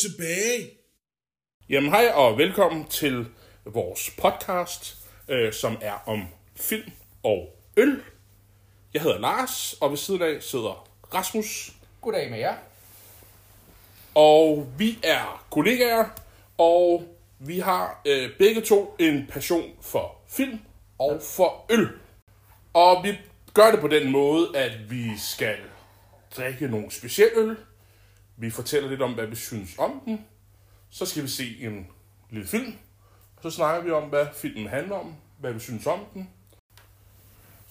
Tilbage. Jamen hej og velkommen til vores podcast, øh, som er om film og øl. Jeg hedder Lars, og ved siden af sidder Rasmus. Goddag med jer. Og vi er kollegaer, og vi har øh, begge to en passion for film og for øl. Og vi gør det på den måde, at vi skal drikke nogle specielle øl. Vi fortæller lidt om, hvad vi synes om den. Så skal vi se en lille film. Så snakker vi om, hvad filmen handler om, hvad vi synes om den.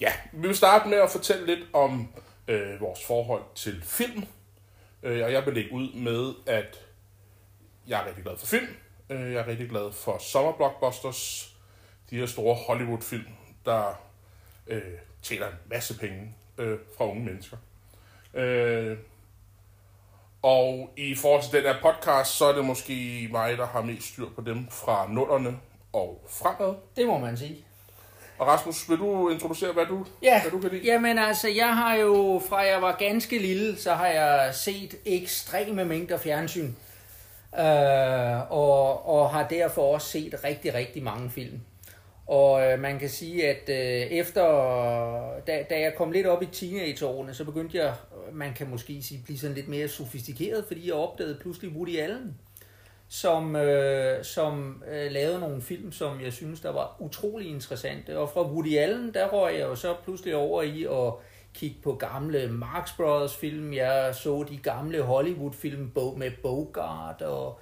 Ja, vi vil starte med at fortælle lidt om øh, vores forhold til film. Øh, og jeg vil lægge ud med, at jeg er rigtig glad for film. Øh, jeg er rigtig glad for sommerblockbusters. De her store Hollywood-film, der øh, tjener en masse penge øh, fra unge mennesker. Øh, og i forhold til den her podcast, så er det måske mig, der har mest styr på dem fra nullerne og fremad. Det må man sige. Og Rasmus, vil du introducere, hvad du, Ja, hvad du kan lide? jamen altså, jeg har jo, fra jeg var ganske lille, så har jeg set ekstreme mængder fjernsyn. Øh, og, og har derfor også set rigtig, rigtig mange film. Og øh, man kan sige, at øh, efter, da, da jeg kom lidt op i teenageårene, så begyndte jeg, man kan måske sige, blive sådan lidt mere sofistikeret, fordi jeg opdagede pludselig Woody Allen, som, øh, som øh, lavede nogle film, som jeg synes, der var utrolig interessante. Og fra Woody Allen, der røg jeg jo så pludselig over i at kigge på gamle Marx Brothers film. Jeg så de gamle Hollywood film med Bogart og,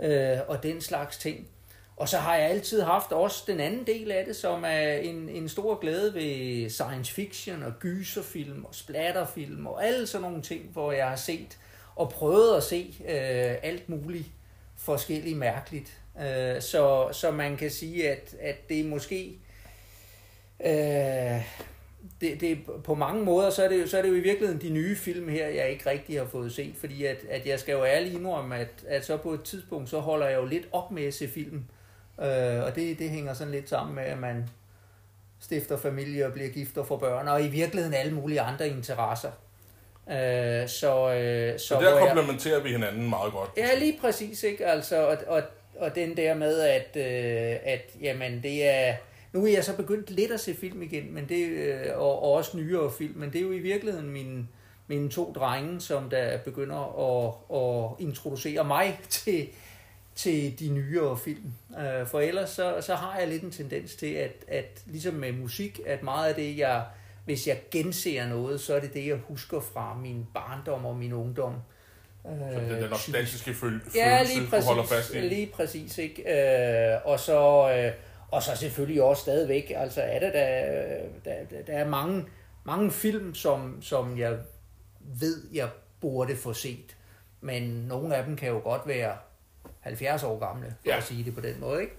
øh, og den slags ting. Og så har jeg altid haft også den anden del af det, som er en, en stor glæde ved science fiction og gyserfilm og splatterfilm og alle sådan nogle ting, hvor jeg har set og prøvet at se øh, alt muligt forskelligt mærkeligt. Øh, så, så man kan sige, at, at det er måske... Øh, det, det, på mange måder, så er, det, jo- så er det jo i virkeligheden de nye film her, jeg ikke rigtig har fået set, fordi at, at jeg skal jo ærligt indrømme, at, at så på et tidspunkt, så holder jeg jo lidt op med at se film. Øh, og det, det hænger sådan lidt sammen med, at man stifter familie og bliver gift og får børn, og i virkeligheden alle mulige andre interesser. Øh, så, øh, så, Så der jeg- komplementerer vi hinanden meget godt. Ja, lige præcis, ikke? Altså, og, og, og den der med, at, øh, at jamen, det er... Nu er jeg så begyndt lidt at se film igen, men det, øh, og, og også nyere film, men det er jo i virkeligheden mine, mine to drenge, som der begynder at, at introducere mig til, til de nyere film. Øh, for ellers så, så har jeg lidt en tendens til, at, at ligesom med musik, at meget af det, jeg, hvis jeg genser noget, så er det det, jeg husker fra min barndom og min ungdom. Så det er den nostalgiske føl- Ja, følelse, lige du præcis. holder fast i. Lige præcis, ikke? Øh, og, så, øh, og så selvfølgelig også stadigvæk, altså er der, der, der, der, der er mange, mange film, som, som jeg ved, jeg burde få set. Men nogle af dem kan jo godt være 70 år gamle, for Ja. at sige det på den måde, ikke?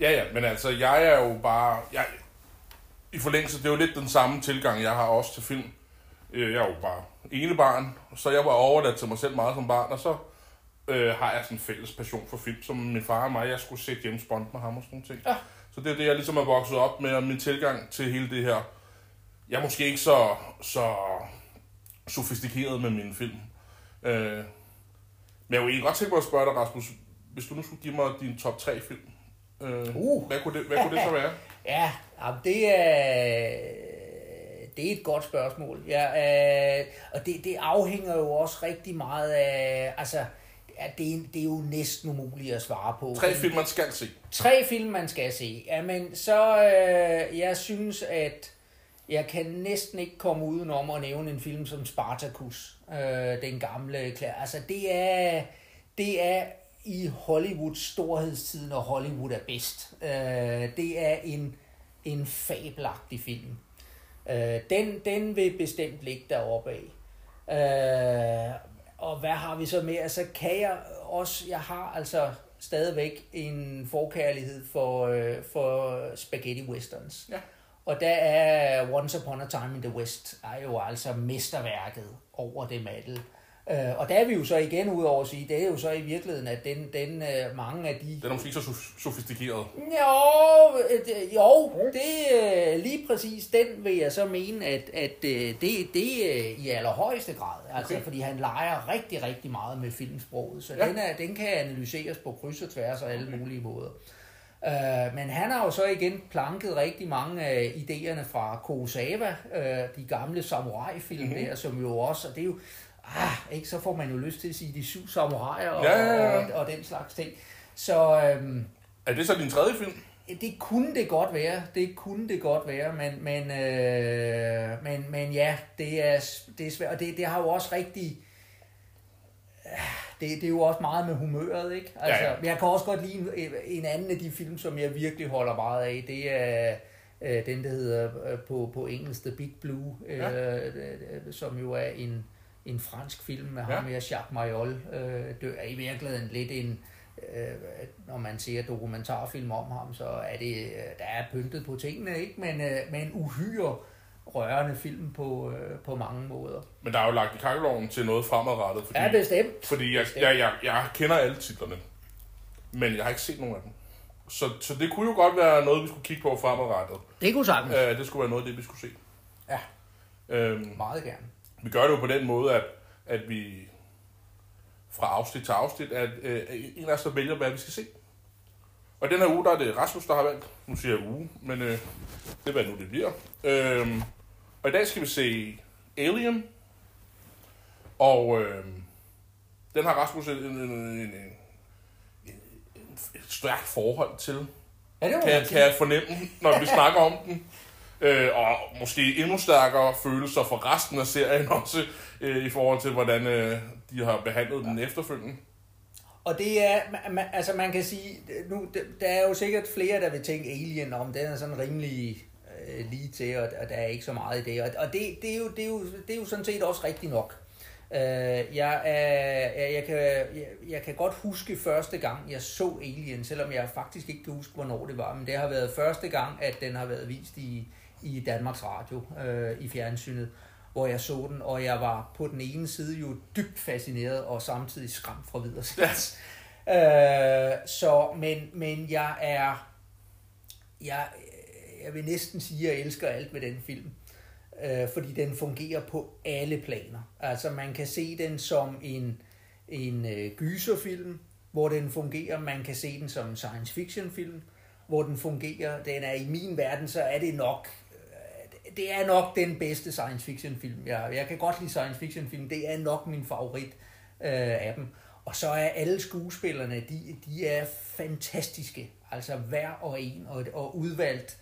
Ja, ja, men altså, jeg er jo bare... Jeg, I forlængelse, det er jo lidt den samme tilgang, jeg har også til film. Øh, Jeg er jo bare ene barn, så jeg var overladt til mig selv meget som barn, og så øh, har jeg sådan en fælles passion for film, som min far og mig, jeg skulle se James Bond med ham og sådan nogle ting. Ja. Så det er det, jeg ligesom er vokset op med, og min tilgang til hele det her. Jeg er måske ikke så, så sofistikeret med mine film. Øh, men jeg kunne egentlig godt tænke mig at spørge dig, Rasmus, hvis du nu skulle give mig din top 3 film, øh, Uh. hvad, kunne det, hvad kunne det så være? Ja, jamen, det er, det er et godt spørgsmål. Ja, øh, og det, det afhænger jo også rigtig meget af, altså, ja, det, er, det er jo næsten umuligt at svare på. Tre film, man skal se. Tre film, man skal se. Jamen, så øh, jeg synes, at jeg kan næsten ikke komme udenom at nævne en film som Spartacus. Øh, den gamle klær. Altså, det er, det er i Hollywoods storhedstid, når Hollywood er bedst. Øh, det er en, en fabelagtig film. Øh, den, den vil bestemt ligge deroppe af. Øh, og hvad har vi så med? Altså kan jeg også, jeg har altså stadigvæk en forkærlighed for, øh, for spaghetti westerns. Ja. Og der er Once Upon a Time in the West er jo altså mesterværket over dem alle. Øh, og der er vi jo så igen ud over at sige, det er jo så i virkeligheden, at den, den øh, mange af de... Den er måske ikke så so- sofistikeret. Jo, øh, jo det øh, lige præcis den vil jeg så mene, at, at øh, det, det er i allerhøjeste grad. Altså, Okay. fordi han leger rigtig, rigtig meget med filmsproget. Så Ja. den, er, den kan analyseres på kryds og tværs og alle mulige måder. Uh, men han har jo så igen planket rigtig mange af idéerne fra Kurosawa, uh, de gamle samurai-film Mhm. mm-hmm. der, som jo også, og det er jo, ah, ikke, så får man jo lyst til at sige de syv samuraier og, Ja, ja, ja. og, og den slags ting. Så øhm, Er det så din tredje film? det kunne det godt være, det kunne det godt være, men, men, øh, men, men ja, det er, det er svært, og det, det har jo også rigtig, det, det er jo også meget med humøret, ikke? Altså, Ja, ja. Men jeg kan også godt lide en, en anden af de film, som jeg virkelig holder meget af, det er øh, den, der hedder øh, på, på engelsk The Big Blue, øh, Ja. øh, som jo er en, en fransk film med Ja. ham her, Jacques Mayol, øh, det er i virkeligheden lidt en, øh, når man ser dokumentarfilm om ham, så er det, øh, der er pyntet på tingene, ikke? Men, øh, men uhyre rørende film på, øh, på mange måder. Men der er jo lagt i kakkeloven til noget fremadrettet, fordi, Ja, bestemt. fordi jeg, jeg, jeg, jeg kender alle titlerne, men jeg har ikke set nogen af dem. Så, så det kunne jo godt være noget, vi skulle kigge på fremadrettet. Det kunne sagtens. Uh, det skulle være noget af det, vi skulle se. Ja, Øhm, meget gerne. vi gør det jo på den måde, at, at vi fra afsnit til afsnit, at øh, en af os vælger, hvad vi skal se. Og den her uge, der er det Rasmus, der har valgt. Nu siger jeg uge, men øh, det er hvad nu det bliver. Øhm, og i dag skal vi se Alien. Og øh, den har Rasmus en, en, en, en, en, en, et stærkt forhold til Ja, det kan, jeg- kan jeg fornemme, når vi snakker om den. Øh, og måske endnu stærkere følelser for resten af serien også, øh, i forhold til, hvordan øh, de har behandlet den efterfølgende. Og det er, man- altså man kan sige, nu, der- er jo sikkert flere, der vil tænke Alien om, den er sådan rimelig øh, lige til, og, og der er ikke så meget i det. Og, og det, det, er jo, det, er jo, det er jo sådan set også rigtigt nok. Øh, jeg, er, jeg, jeg, kan, jeg, jeg kan godt huske første gang, jeg så Alien, selvom jeg faktisk ikke kan huske, hvornår det var, men det har været første gang, at den har været vist i, i Danmarks Radio, øh, i fjernsynet, hvor jeg så den, og jeg var på den ene side jo dybt fascineret, og samtidig skræmt fra videre yes. øh, Så, men, men jeg er, jeg, jeg vil næsten sige, at jeg elsker alt ved den film øh, fordi den fungerer på alle planer. Altså man kan se den som en, en øh, gyserfilm, hvor den fungerer. Man kan se den som en science fiction film, hvor den fungerer. Den er i min verden, så er det nok det er nok den bedste science fiction film. Jeg, jeg kan godt lide science fiction film. Det er nok min favorit øh, af dem. Og så er alle skuespillerne, de, de er fantastiske. Altså hver og en, og, og udvalgt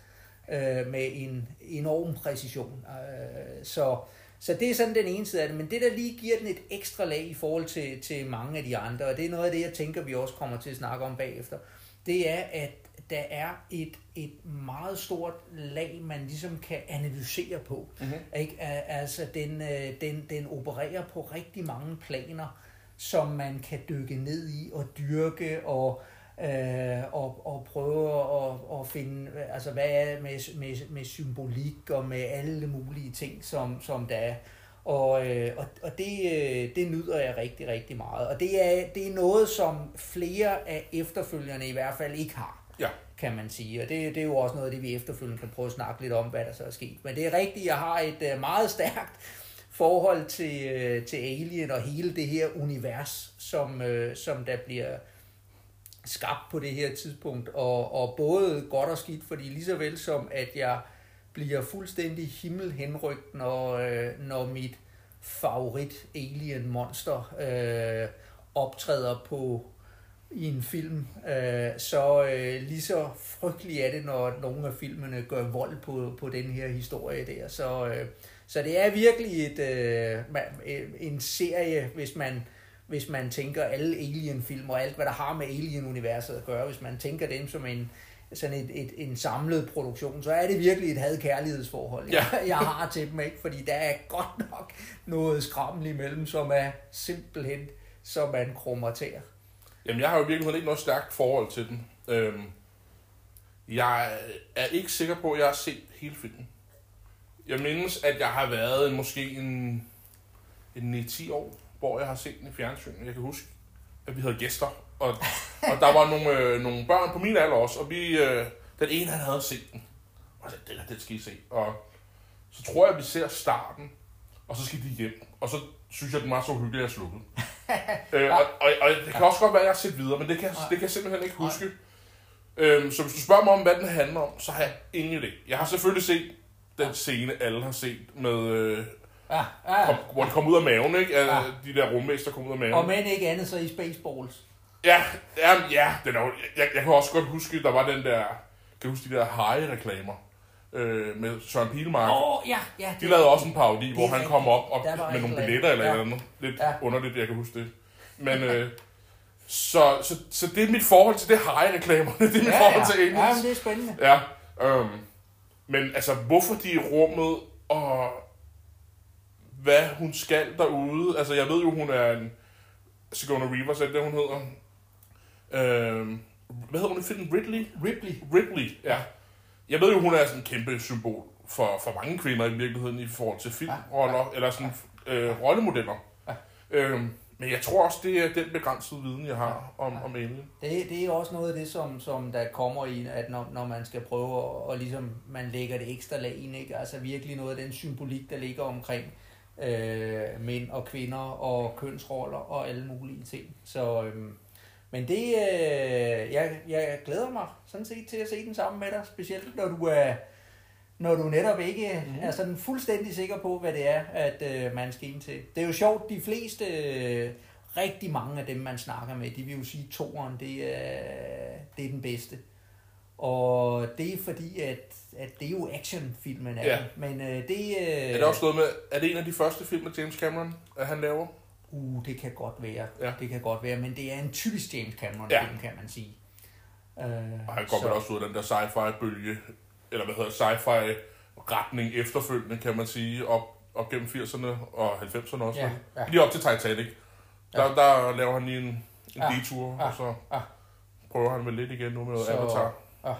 øh, med en enorm præcision. Øh, så, så det er sådan den ene side af det. Men det, der lige giver den et ekstra lag i forhold til, til mange af de andre, og det er noget af det, jeg tænker, vi også kommer til at snakke om bagefter, det er, at der er et, et meget stort lag, man ligesom kan analysere på. Mm-hmm. Ikke? Al- Altså, den, øh, den, den opererer på rigtig mange planer, som man kan dykke ned i og dyrke og øh, og, og prøve at, at finde, altså hvad er med, med, med symbolik og med alle mulige ting, som, som der er. Og, øh, og, og det, øh, det nyder jeg rigtig, rigtig meget. Og det er, det er noget, som flere af efterfølgerne i hvert fald ikke har Ja. kan man sige. Og det, det er jo også noget af det, vi efterfølgende kan prøve at snakke lidt om, hvad der så er sket. Men det er rigtigt, jeg har et øh, meget stærkt forhold til, øh, til Alien og hele det her univers, som, øh, som der bliver skabt på det her tidspunkt. Og, og både godt og skidt, fordi lige så vel som at jeg bliver fuldstændig himmelhenrygt, når, når mit favorit alien monster øh, optræder på i en film, øh, så øh, lige så frygteligt er det, når nogle af filmene gør vold på, på den her historie der. Så, øh, så det er virkelig et, øh, øh, en serie, hvis man, hvis man tænker alle Alien-film og alt, hvad der har med Alien-universet at gøre, hvis man tænker dem som en, sådan et, et, en samlet produktion, så er det virkelig et had-kærlighedsforhold, Ja. jeg, jeg har til dem, ikke? fordi der er godt nok noget skrammel imellem, som er simpelthen, som man krummer tæer. Jamen, jeg har jo virkelig ikke noget stærkt forhold til den. Øhm, jeg er ikke sikker på, at jeg har set hele filmen. Jeg mindes, at jeg har været en, måske en, en 9-10 år hvor jeg har set den i fjernsynet. Jeg kan huske, at vi havde gæster, og, og der var nogle, øh, nogle børn på min alder også, og vi, øh, den ene han havde set den. Og så den, her, den skal I se. Og så tror jeg, at vi ser starten, og så skal de hjem. Og så synes jeg, den var så hyggelig, at jeg slukkede. øh, og, og, og, det kan også godt være, at jeg har set videre, men det kan, det kan jeg simpelthen ikke huske. Øhm, så hvis du spørger mig om, hvad den handler om, så har jeg ingen idé. Jeg har selvfølgelig set den scene, alle har set med... Øh, Ja, ja. kom, hvor de kom ud af maven, ikke? Ja. De der rummester kom ud af maven. Og men ikke andet så i Spaceballs. Ja, ja, ja den er, jeg, jeg kan også godt huske, der var den der, kan du huske de der high-reklamer øh, med Søren Pilmark. Åh, oh, ja, ja. De lavede også en parodi, hvor han kom op og, med nogle billetter eller ja. andet. Lidt Ja. ja. underligt, jeg kan huske det. Men øh, så, så, så det er mit forhold til det high-reklamerne. Det er mit Ja, forhold ja. til ja, aliens. men det er spændende. Ja, øhm, men altså, hvorfor de er rummet, og hvad hun skal derude. Altså, jeg ved jo, hun er en Sigourney Weaver, så det, hun hedder. Øhm, hvad hedder hun i filmen? Ridley? Ripley. Ripley, ja. Jeg ved jo, hun er sådan en kæmpe symbol for, for mange kvinder i virkeligheden i forhold til filmroller, ja, ja, eller sådan øh, rollemodeller. Ja. Øhm, men jeg tror også, det er den begrænsede viden, jeg har om, om Alien. Det, det er også noget af det, som, som der kommer i, at når, når man skal prøve at, og ligesom man lægger det ekstra lag ind, ikke? altså virkelig noget af den symbolik, der ligger omkring øh, mænd og kvinder og kønsroller og alle mulige ting. Så, øhm, men det, øh, jeg, jeg glæder mig sådan set til at se den sammen med dig, specielt når du er når du netop ikke mm. er sådan fuldstændig sikker på, hvad det er, at øh, man skal ind til. Det er jo sjovt, de fleste, øh, rigtig mange af dem, man snakker med, de vil jo sige, at toeren, det er, det er den bedste. Og det er fordi, at, at det er jo actionfilmen af Ja. Men øh, det... Øh, Er det også noget med, er det en af de første film med James Cameron, at han laver? Uh, det kan godt være. Ja. Det kan godt være, men det er en typisk James Cameron Ja. film, kan man sige. Øh, Og han kommer vel også ud af den der sci-fi-bølge, eller hvad hedder sci-fi-retning efterfølgende, kan man sige, op, op gennem 80'erne og 90'erne også. Ja, ja. Lige op til Titanic. Der, der laver han lige en, en Ja, detur, ja, og så ja. prøver han vel lidt igen nu med noget Så- Avatar. ja.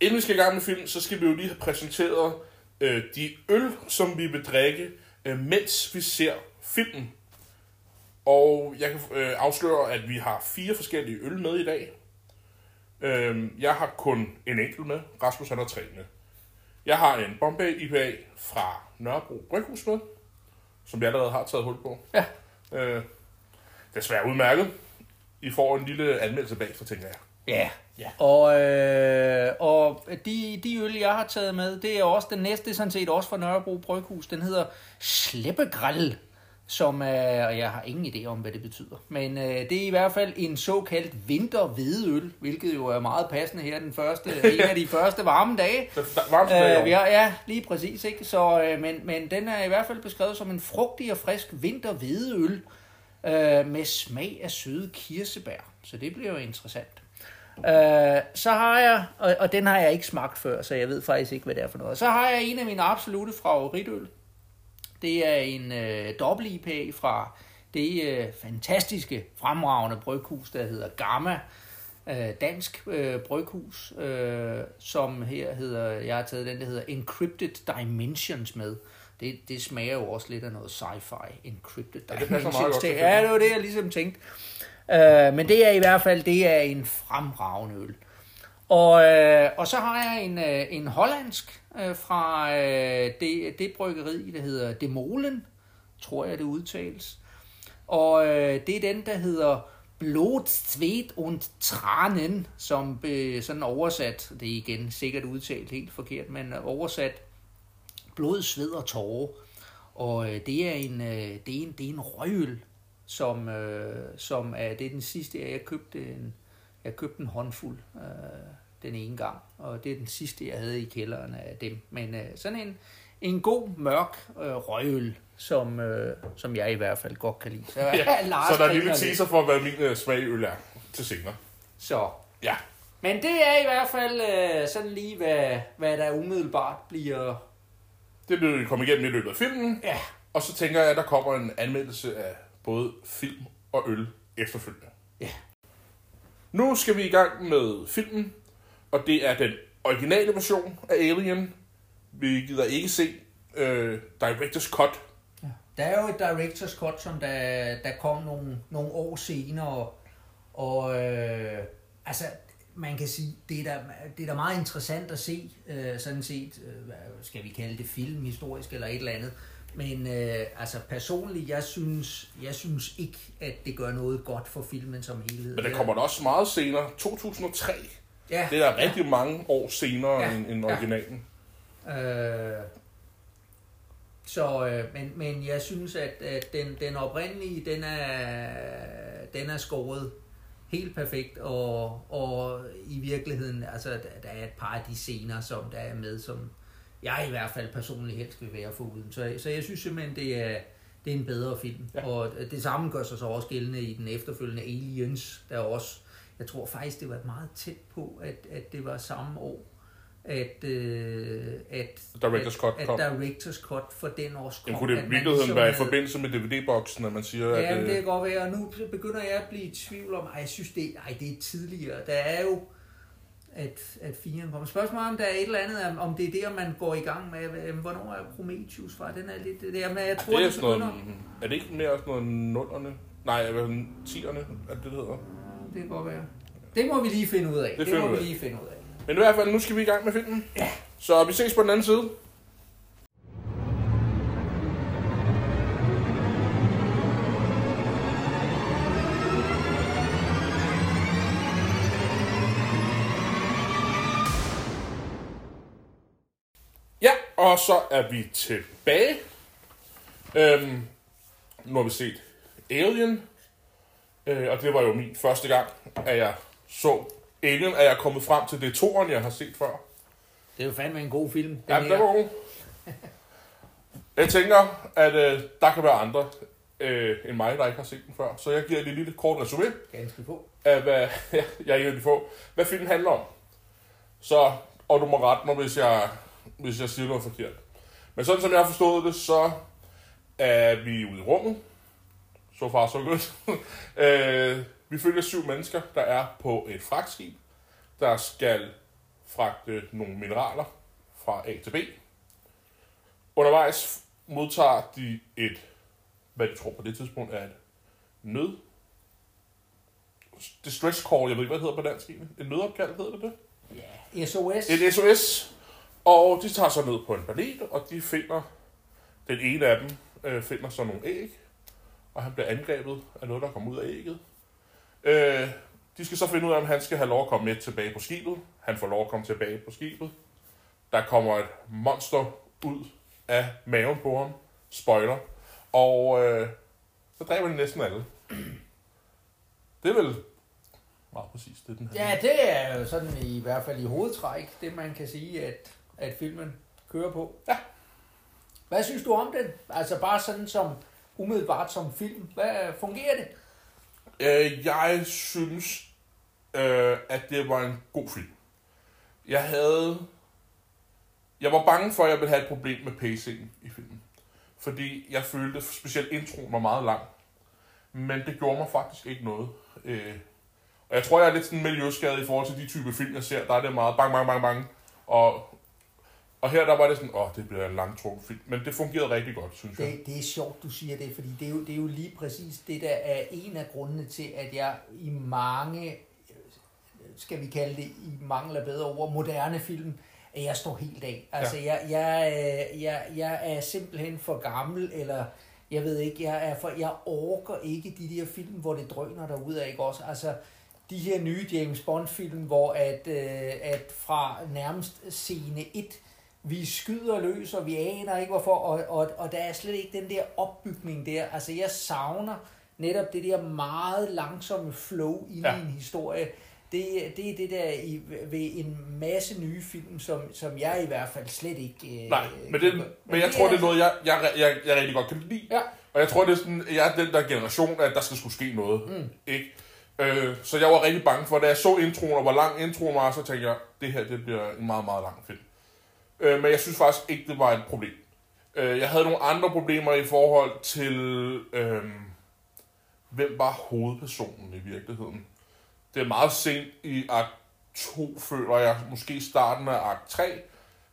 Inden vi skal i gang med film, så skal vi jo lige have præsenteret øh, de øl, som vi vil drikke, øh, mens vi ser filmen. Og jeg kan øh, afsløre, at vi har fire forskellige øl med i dag. Øh, jeg har kun en enkelt med. Rasmus han har tre med. Jeg har en Bombay IPA fra Nørrebro Bryghus med, som jeg allerede har taget hul på. Ja. Øh, desværre udmærket. I får en lille anmeldelse bag, så tænker jeg. Ja. Ja. Og, øh, og de, de øl, jeg har taget med, det er også den næste, sådan set også fra Nørrebro Bryghus. Den hedder Sleppegrall, som er, og jeg har ingen idé om, hvad det betyder. Men øh, det er i hvert fald en såkaldt vinterhvedeøl, hvilket jo er meget passende her den første, en af de første varme dage. Varmt tilbage Øh, vi har, ja, lige præcis. Ikke? Så, øh, men, men den er i hvert fald beskrevet som en frugtig og frisk vinterhvedeøl øh, med smag af søde kirsebær. Så det bliver jo interessant. Øh, så har jeg, og, og den har jeg ikke smagt før, så jeg ved faktisk ikke, hvad det er for noget. Så har jeg en af mine absolute favoritøl. Det er en øh, dobbelt IPA fra det øh, fantastiske, fremragende bryghus, der hedder Gamma. Øh, dansk øh, bryghus, øh, som her hedder, jeg har taget den, der hedder Encrypted Dimensions med. Det, det smager jo også lidt af noget sci-fi, Encrypted Ja, det meget godt det, ja, det var det, jeg ligesom tænkte. Øh, men det er i hvert fald, det er en fremragende øl. Og, øh, og så har jeg en, øh, en hollandsk øh, fra øh, det, det bryggeri, der hedder Demolen, tror jeg det udtales. Og øh, det er den, der hedder Blod, Sweat und Tranen, som øh, sådan oversat, det er igen sikkert udtalt helt forkert, men oversat blod, sved og tårer. Og øh, det er en, øh, det er en, det er en røgøl, som, øh, som er, det er den sidste, jeg købte en, jeg købte en håndfuld øh, den ene gang, og det er den sidste, jeg havde i kælderen af dem. Men øh, sådan en, en god, mørk øh, røgøl, som, øh, som jeg i hvert fald godt kan lide. Så, Ja, Lars så der er en lille teaser for, hvad min øh, smag i øl er til senere. Så. Ja, Men det er i hvert fald øh, sådan lige, hvad, hvad der umiddelbart bliver... det vil vi komme igennem i løbet af filmen. Ja, Og så tænker jeg, at der kommer en anmeldelse af både film og øl efterfølgende. Ja. Nu skal vi i gang med filmen, og det er den originale version af Alien. Vi gider ikke se øh, Director's Cut. Der er jo et director's cut, som der, der kom nogle, nogle år senere, og, og øh, altså, man kan sige, det er da, det er da meget interessant at se, øh, sådan set, øh, hvad skal vi kalde det, filmhistorisk eller et eller andet. Men øh, altså personligt, jeg synes, jeg synes ikke, at det gør noget godt for filmen som helhed. Men det kommer da også meget senere. 2003. ja, Det er rigtig mange år senere Ja, end, end ja. originalen. Øh, så, øh, men, men jeg synes, at, at den, den oprindelige, den er, den er skåret helt perfekt, og, og i virkeligheden, altså, der, der er et par af de scener, som der er med, som jeg i hvert fald personligt helst vil være foruden. Så, så jeg synes simpelthen, det er, det er en bedre film. Ja. Ja. Og det samme gør sig så også gældende i den efterfølgende Aliens, der også, jeg tror faktisk, det var meget tæt på, at, at det var samme år, at, øh, at, Director's Cut at, kom. at Director's Cut for den også kom. Jamen, kunne det at i virkeligheden være i forbindelse med DVD-boksen, at man siger, Ja, at... men det øh, kan godt være, og nu begynder jeg at blive i tvivl om, ej, jeg synes, det, ej, det er tidligere. Der er jo, at, at firen kommer. Spørgsmålet om der er et eller andet, om- om det er der, man går i gang med. Hvornår er Prometheus fra? Den er lidt det der, men jeg tror, det er det sådan noget, er det ikke mere sådan noget nullerne? Nej, hvad er det, tierne, er det det hedder? Det kan godt være. Det må vi lige finde ud af. Det Det, må vi lige finde ud af. Men i hvert fald, nu skal vi i gang med filmen. Ja. Så vi ses på den anden side. Ja, og så er vi tilbage. Øhm, nu har vi set Alien. Øh, og det var jo min første gang, at jeg så Alien, at jeg er kommet frem til det toren, jeg har set før. Det er jo fandme en god film. Den Ja, det var god. Jeg tænker, at øh, der kan være andre øh, end mig, der ikke har set den før. Så jeg giver lige et lille kort resumé Ganske få. af, hvad jeg er en få, hvad filmen handler om. Så, og du må rette mig, hvis jeg, hvis jeg siger noget forkert. Men sådan som jeg har forstået det, så er vi ude i rummet. Så far, så godt. øh, vi følger syv mennesker, der er på et fragtskib, der skal fragte nogle mineraler fra A til B. Undervejs modtager de et, hvad de tror på det tidspunkt er et nød distress call, jeg ved ikke, hvad det hedder på dansk egentlig. En nødopkald hedder det det? Ja. SOS. Et SOS. Og de tager så ned på en planet, og de finder, den ene af dem øh, finder så nogle æg, og han bliver angrebet af noget, der kommer ud af ægget. Øh, de skal så finde ud af, om han skal have lov at komme med tilbage på skibet. Han får lov at komme tilbage på skibet. Der kommer et monster ud af maven på ham. Spoiler. Og øh, så dræber de næsten alle. Det er vel meget præcis det, den her. Ja, det er jo sådan i hvert fald i hovedtræk, det man kan sige, at, at filmen kører på. Ja. Hvad synes du om den? Altså bare sådan som umiddelbart som film. Hvad øh, fungerer det? Øh, jeg synes, øh, at det var en god film. Jeg havde... Jeg var bange for, at jeg ville have et problem med pacingen i filmen. Fordi jeg følte, specielt introen var meget lang. Men det gjorde mig faktisk ikke noget. Øh, og jeg tror, jeg er lidt sådan miljøskadet i forhold til de type film, jeg ser. Der er det meget bang, bang, bang, bang. Og, og her der var det sådan, åh, det bliver en langtrukken film. Men det fungerede rigtig godt, synes jeg. det? Det er sjovt, du siger det, fordi det er, jo, det er jo lige præcis det, der er en af grundene til, at jeg i mange, skal vi kalde det, i mangel af bedre ord, moderne film, at jeg står helt af. Altså, ja. jeg, jeg, jeg, jeg er simpelthen for gammel, eller jeg ved ikke, jeg, er for, jeg orker ikke de der film, hvor det drøner derud af, ikke også? Altså, de her nye James Bond-film, hvor at, øh, at fra nærmest scene 1, vi skyder løs, og vi aner ikke hvorfor, og, og, og der er slet ikke den der opbygning der. Altså, jeg savner netop det der meget langsomme flow ind Ja. i en historie. Det, det er det der i, ved en masse nye film, som, som jeg i hvert fald slet ikke... Øh, Nej, men, det, men jeg tror, det er noget, jeg, jeg, jeg, jeg rigtig godt kan lide. Ja. Og jeg tror, det er sådan, jeg er den der generation, at der skal skulle ske noget. Mm. Ikke? Øh, så jeg var rigtig bange for, da jeg så introen, og hvor lang introen var, så tænkte jeg, det her det bliver en meget, meget lang film. Øh, men jeg synes faktisk ikke, det var et problem. Øh, jeg havde nogle andre problemer i forhold til, øh, hvem var hovedpersonen i virkeligheden. Det er meget sent i akt 2, føler jeg, måske starten af akt 3,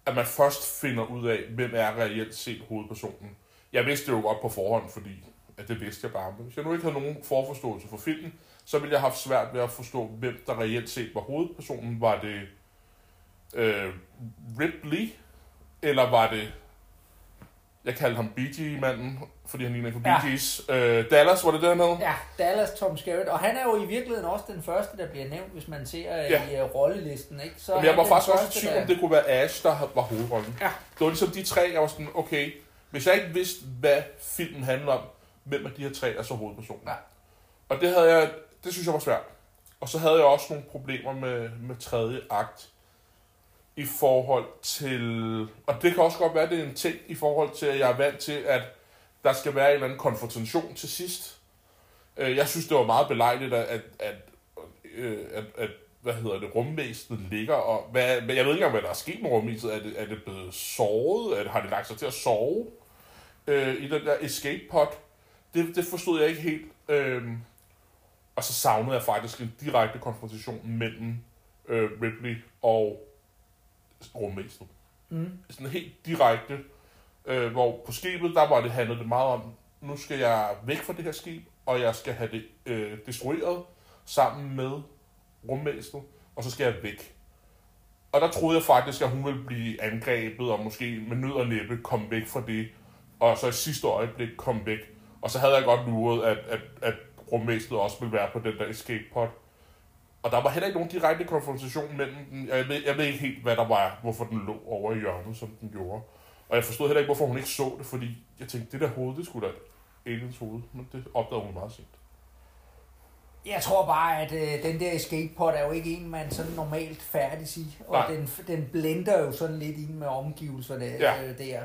at man først finder ud af, hvem er reelt set hovedpersonen. jeg vidste det jo godt på forhånd, fordi at det vidste jeg bare. Men hvis jeg nu ikke havde nogen forforståelse for filmen, så ville jeg have haft svært ved at forstå, hvem der reelt set var hovedpersonen. Var det øh, Ripley, eller var det jeg kaldte ham Bee Gee-manden, fordi han ligner på Bee Ja. Øh, Dallas, var det det, han hed? Ja, Dallas Tom Skerritt. Og han er jo i virkeligheden også den første, der bliver nævnt, hvis man ser ja. Ja. i uh, rollelisten. Ikke? Så er Men jeg var faktisk også i tvivl, der- om det kunne være Ash, der var hovedrollen. Ja. Det var ligesom de tre, jeg var sådan, okay, hvis jeg ikke vidste, hvad filmen handler om, hvem af de her tre er så hovedpersonen? Ja. Og det havde jeg, det synes jeg var svært. Og så havde jeg også nogle problemer med, med tredje akt i forhold til, og det kan også godt være, det er en ting i forhold til, at jeg er vant til, at der skal være en eller anden konfrontation til sidst. Øh, jeg synes, det var meget belejligt, at, at, at, øh, at, at hvad hedder det, rumvæsenet ligger, og hvad, jeg ved ikke engang, hvad der er sket med rumvæsenet. Er det, er det blevet såret? Er det, har det lagt sig til at sove øh, i den der escape pod? Det, det forstod jeg ikke helt. Øh, og så savnede jeg faktisk en direkte konfrontation mellem øh, Ripley og rumvæsenet. Mm. Sådan helt direkte, øh, hvor på skibet, der var det handlede det meget om, nu skal jeg væk fra det her skib, og jeg skal have det øh, destrueret sammen med rumvæsenet, og så skal jeg væk. Og der troede jeg faktisk, at hun ville blive angrebet, og måske med nød og næppe komme væk fra det, og så i sidste øjeblik komme væk. Og så havde jeg godt luret, at, at, at rumvæsenet også ville være på den der escape pod. Og der var heller ikke nogen direkte konfrontation mellem dem. Jeg ved, jeg ved ikke helt, hvad der var, hvorfor den lå over i hjørnet, som den gjorde. Og jeg forstod heller ikke, hvorfor hun ikke så det, fordi jeg tænkte, det der hoved, det skulle da aliens hoved. Men det opdagede hun meget sent. Jeg tror bare, at øh, den der escape pod er jo ikke en, man sådan normalt færdig i. Og Nej. den, den blender jo sådan lidt ind med omgivelserne Ja. øh, der,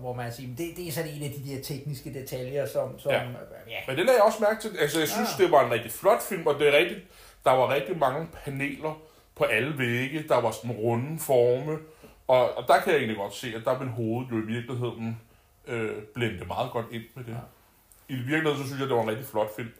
hvor man siger, det, det er sådan en af de der tekniske detaljer, som, som Ja. ja. ja. Men det lagde jeg også mærke til. Altså, jeg synes, Ja. det var en rigtig flot film, og det er rigtigt. Der var rigtig mange paneler på alle vægge. Der var sådan runde forme. Og, og der kan jeg egentlig godt se, at der vil hovedet jo i virkeligheden øh, blende meget godt ind med det. Ja. I virkeligheden, så synes jeg, det var en rigtig flot film.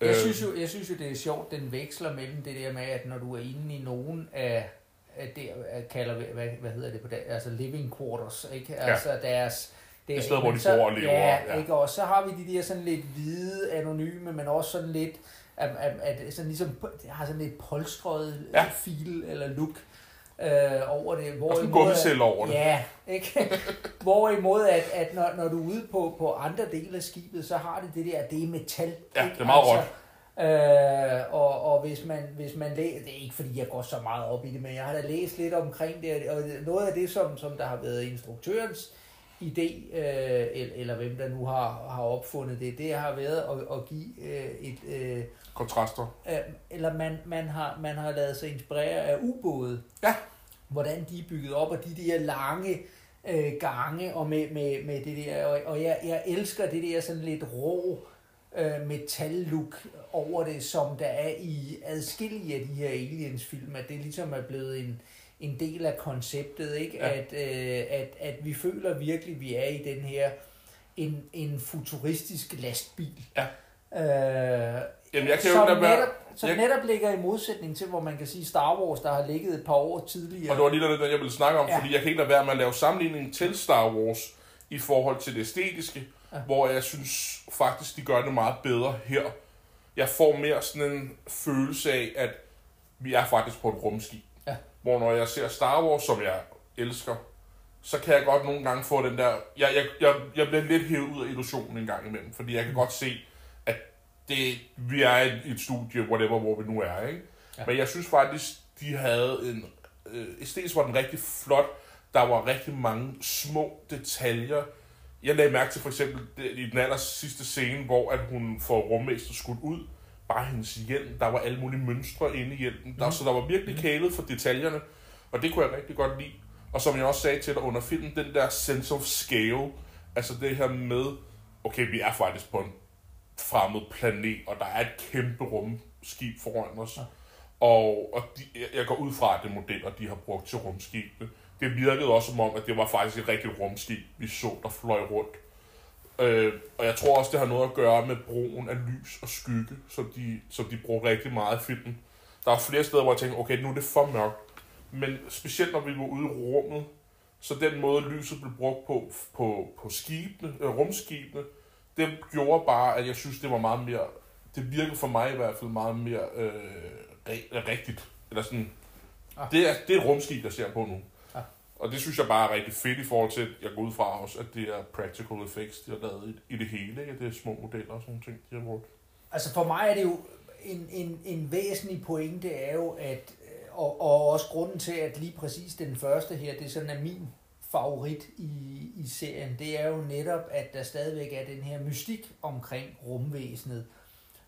Jeg Øh, synes, jo, jeg synes jo, det er sjovt, den veksler mellem det der med, at når du er inde i nogen af, af det, af, kalder hvad, hvad hedder det på det, altså living quarters, ikke? Altså deres... Det Et sted, hvor de så, bor og lever, Ja, ja. ikke? Og så har vi de der sådan lidt hvide, anonyme, men også sådan lidt, at, at, at sådan ligesom, det har sådan lidt polstret Ja. feel eller look øh, over det. Og en Hvorimod- gummicelle over det. Ja, ikke? Hvorimod, at, at når, når du er ude på, på andre dele af skibet, så har det det der, det er metal. Ja, ikke? det er meget råt. Øh, og, og hvis man, hvis man læser, det er ikke fordi jeg går så meget op i det, men jeg har da læst lidt omkring det, og noget af det, som, som der har været instruktørens idé, øh, eller, eller hvem der nu har, har opfundet det, det har været at, at give øh, et, øh, Kontraster. øh, eller man, man, har, man har lavet sig inspirere af ubåde. Ja. Hvordan de er bygget op, og de der lange øh, gange, og med, med, med det der, og, og jeg, jeg elsker det der sådan lidt rå øh, metal-look over det, som der er i adskillige af de her Aliens-film, at det ligesom er blevet en, en del af konceptet, ikke? Ja. At, øh, at, at vi føler virkelig, at vi er i den her en, en futuristisk lastbil. Ja. Øh, Jamen, jeg kan jo som lade være... netop, som jeg- netop ligger i modsætning til, hvor man kan sige Star Wars, der har ligget et par år tidligere. Og det var lige det, jeg ville snakke om, ja. Fordi jeg kan ikke lade være med at lave sammenligning til Star Wars i forhold til det æstetiske, ja. Hvor jeg synes faktisk, de gør det meget bedre her. Jeg får mere sådan en følelse af, at vi er faktisk på et rumskib. Ja. Hvor når jeg ser Star Wars, som jeg elsker, så kan jeg godt nogle gange få den der... Jeg, jeg, jeg, jeg bliver lidt hævet ud af illusionen en gang imellem, fordi jeg kan godt se, det, vi er i et studie, whatever, hvor vi nu er, ikke? Ja. Men jeg synes faktisk, de havde en... Øh, æstetisk var den rigtig flot. Der var rigtig mange små detaljer. Jeg lagde mærke til for eksempel det, i den aller sidste scene, hvor at hun får rummester skudt ud. Bare hendes hjelm. Der var alle mulige mønstre inde i hjelmen. Der, Mhm. Så der var virkelig kælet for detaljerne. Og det kunne jeg rigtig godt lide. Og som jeg også sagde til dig under filmen, den der sense of scale. Altså det her med, okay, vi er faktisk på en fremmed planet, og der er et kæmpe rumskib foran os. Ja. Og, og de, jeg- går ud fra, at det modeller, de har brugt til rumskibene. Det virkede også som om, at det var faktisk et rigtigt rumskib, vi så, der fløj rundt. Øh, og jeg tror også, det har noget at gøre med brugen af lys og skygge, som de, som de bruger rigtig meget i filmen. Der er flere steder, hvor jeg tænker, okay, nu er det for mørkt. Men specielt når vi var ude i rummet, Så den måde, lyset blev brugt på, på, på skibene, øh, rumskibene, det gjorde bare, at jeg synes, det var meget mere, det virkede for mig i hvert fald meget mere øh, re- rigtigt. Eller sådan, Ah. det, er, det er et rumskib, jeg ser på nu. Ah. Og det synes jeg bare er rigtig fedt i forhold til, at jeg går ud fra også, at det er practical effects, de har lavet i, i det hele. Ikke? Det er små modeller og sådan ting, de har brugt. Altså for mig er det jo en, en, en væsentlig pointe er jo, at, og, og også grunden til, at lige præcis den første her, det sådan er min favorit i, i serien, det er jo netop, at der stadigvæk er den her mystik omkring rumvæsenet,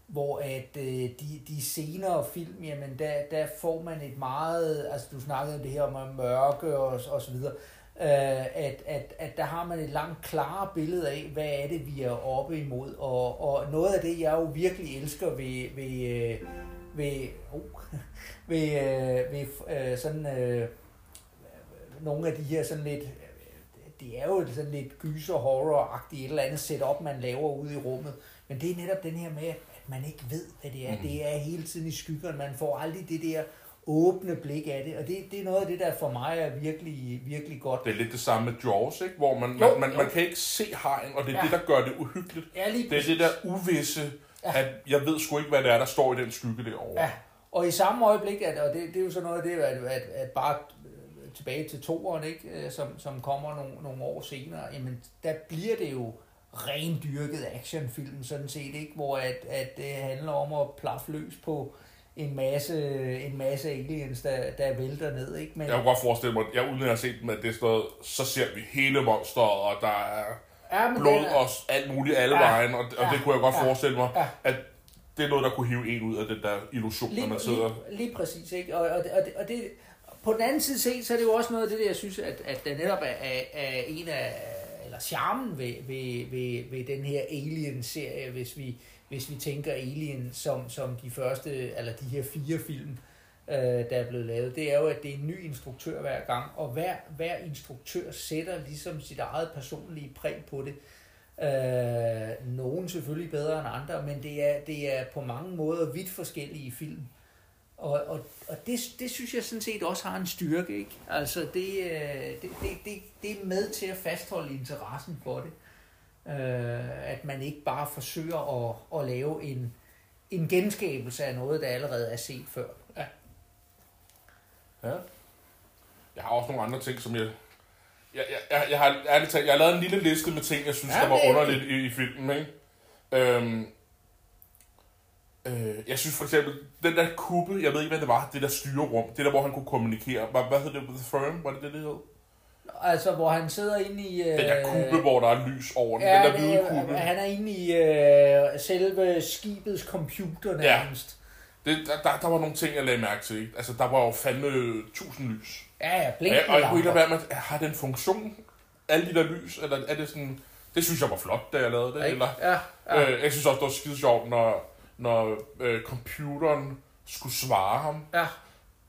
hvor at øh, de, de senere film, jamen der, der får man et meget, altså du snakkede om det her om mørke og, og så videre, øh, at, at, at der har man et langt klarere billede af, hvad er det, vi er oppe imod. Og, og noget af det, jeg jo virkelig elsker ved, ved, øh, ved, oh, ved, øh, ved øh, sådan øh, nogle af de her sådan lidt, det er jo sådan lidt gyser horror-agtigt et eller andet setup, man laver ude i rummet. Men det er netop den her med, at man ikke ved, hvad det er. Mm. Det er hele tiden i skyggerne. Man får aldrig det der åbne blik af det. Og det, det er noget af det, der for mig er virkelig, virkelig godt. Det er lidt det samme med Jaws, ikke? hvor man, Jo, man, man, jo. man kan ikke se hajen, og det er Ja. det, der gør det uhyggeligt. Ja, lige Det er det der uvisse, Ja. at jeg ved sgu ikke, hvad det er, der står i den skygge derovre. Ja, og i samme øjeblik, at, og det, det er jo sådan noget af det, at, at, at bare øh, tilbage til toeren, ikke, øh, som, som kommer nogle, nogle år senere, jamen der bliver det jo rendyrket actionfilm sådan set, ikke? hvor at, at det handler om at plaffe løs på en masse, en masse aliens, der, der vælter ned. Ikke? Men, Jeg kunne godt forestille mig, jeg uden at have set dem, at det stod, så ser vi hele monsteret, og der er ja, men blod er- og alt muligt alle Ja. vejen, og, og Ja. det kunne jeg godt Ja. forestille mig, Ja. at det er noget, der kunne hive en ud af den der illusion, når Lige, man sidder... lige, lige præcis, ikke? Og, og, det, og det, på den anden side set, så er det jo også noget af det, der, jeg synes, at, at der netop er, er, er en af, eller charmen ved, ved, ved, ved den her Alien-serie, hvis vi, hvis vi tænker Alien som, som de første, eller de her fire film, øh, der er blevet lavet, det er jo, at det er en ny instruktør hver gang, og hver, hver instruktør sætter ligesom sit eget personlige præg på det. Øh, nogen selvfølgelig bedre end andre, men det er, det er på mange måder vidt forskellige film. Og, og, og det, det synes jeg sådan set også har en styrke, ikke? Altså det, øh, det, det, det, det er med til at fastholde interessen for det. Øh, at man ikke bare forsøger at, at lave en, en genskabelse af noget, der allerede er set før. Ja. Ja. Jeg har også nogle andre ting, som jeg... Jeg, jeg, jeg, jeg har ærligt talt, jeg har lavet en lille liste med ting, jeg synes, Ja, der var det- underligt i, i filmen, ikke? Øhm, øh, jeg synes for eksempel, den der kubbe, jeg ved ikke, hvad det var, det der styrerum, det der, hvor han kunne kommunikere. Hvad, hvad hed det? The Firm? Var det det, det hed? Altså, hvor han sidder inde i... Øh, Den der kubbe, hvor der er lys over den. Ja, den der hvide kubbe. han er inde i øh, selve skibets computer nærmest. Det, der, der, der, var nogle ting, jeg lagde mærke til. Ikke? Altså, der var jo fandme tusind lys. Ja, ja, Og blinkende jeg, og jeg kunne ikke lade lamper. være med, har den funktion? Alle de der lys? Eller er det sådan... Det synes jeg var flot, da jeg lavede det. Ikke? Eller, Ja, ja. øh, jeg synes også, det var skide sjovt, når, når øh, computeren skulle svare ham, ja.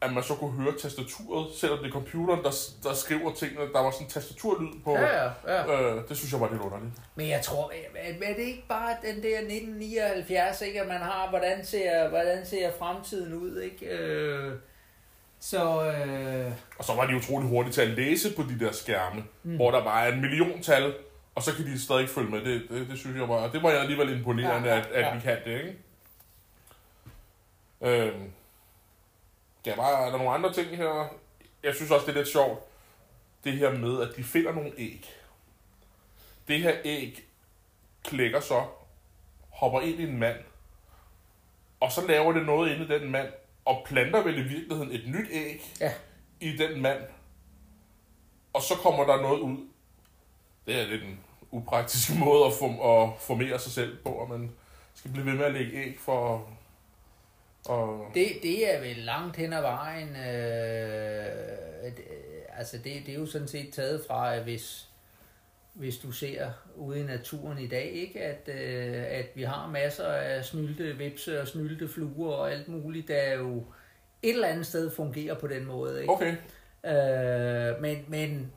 at man så kunne høre tastaturet, selvom det er computeren, der, der skriver tingene. Der var sådan en tastaturlyd på. Ja, ja, ja. Øh, det synes jeg var lidt underligt. Men jeg tror, er, det ikke bare den der 1979, ikke, at man har, hvordan ser, hvordan ser fremtiden ud, ikke? Øh, så, øh, Og så var de utrolig hurtige til at læse på de der skærme, Mm. hvor der er en million tal, og så kan de stadig følge med. Det, det, det synes jeg var, det var jeg alligevel imponerende, Ja, ja, ja, at, at vi kan det, ikke? Ja, bare, er der nogle andre ting her? Jeg synes også, det er lidt sjovt, det her med, at de finder nogle æg. Det her æg klækker så, hopper ind i en mand, og så laver det noget inde i den mand, og planter vel i virkeligheden et nyt æg ja. i den mand, og så kommer der noget ud. Det er lidt en upraktisk måde at, form, at formere sig selv på, og man skal blive ved med at lægge æg for... Og, Det, det er vel langt hen ad vejen. Øh, det, altså det, det er jo sådan set taget fra, at hvis, hvis du ser ude i naturen i dag, ikke, at, øh, at vi har masser af snylte vipse og snylte fluer og alt muligt, der jo et eller andet sted fungerer på den måde. Ikke? okay, Øh, men, men,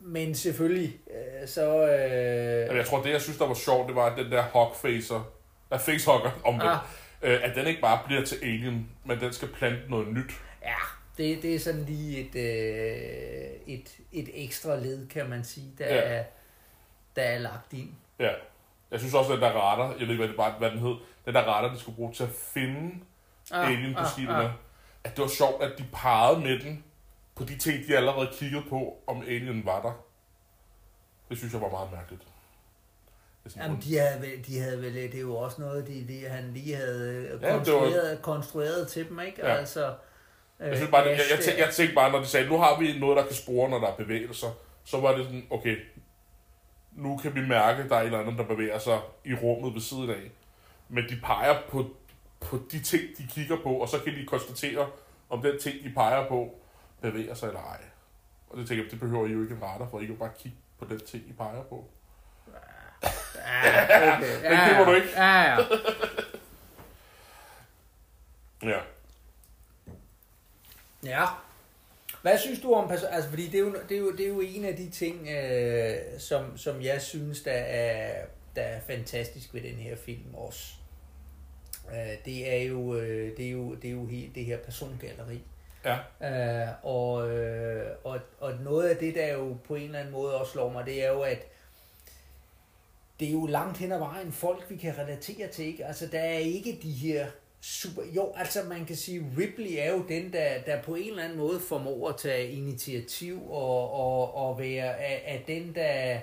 men selvfølgelig, øh, så... Øh, jeg tror, det jeg synes, der var sjovt, det var, den der hogfacer, der facehugger om det, Ah. Øh, at den ikke bare bliver til alien, men den skal plante noget nyt. ja, Det, det er sådan lige et, øh, et, et ekstra led, kan man sige, der, Ja. er, der er lagt ind. Ja. Jeg synes også, at den der radar, jeg ved ikke, hvad, det var, hvad den hed, den der radar, de skulle bruge til at finde ah, alien på skibene, ah, ah. at det var sjovt, at de pegede med den på de ting, de allerede kiggede på, om alien var der. Det synes jeg var meget mærkeligt. Det sådan Jamen, de havde, vel, de havde vel, det er jo også noget, de, de, han lige havde Ja, det konstrueret, var... konstrueret til dem, ikke? Ja. Altså, Jeg, synes bare, jeg, jeg, tænkte, jeg tænkte bare, når de sagde, nu har vi noget, der kan spore, når der er bevægelser, så var det sådan, okay, nu kan vi mærke, at der er et eller andet, der bevæger sig i rummet ved siden af. Men de peger på, på de ting, de kigger på, og så kan de konstatere, om den ting, de peger på, bevæger sig eller ej. Og det tænker jeg, det behøver I jo ikke en radar for, I kan bare kigge på den ting, I peger på. Ja, okay. Den køber du ikke? Ja, ja. Ja. Ja. Hvad synes du om person... Altså, fordi det er jo, det er jo, det er jo en af de ting, øh, som, som jeg synes, der er, der er fantastisk ved den her film også. Øh, det er jo, øh, det er jo, det er jo helt det her persongalleri. Ja. Øh, og, øh, og, og noget af det, der jo på en eller anden måde også slår mig, det er jo, at det er jo langt hen ad vejen folk, vi kan relatere til. Ikke? Altså, der er ikke de her super... Jo, altså man kan sige, Ripley er jo den, der, der på en eller anden måde formår at tage initiativ og, og, og være er den, der,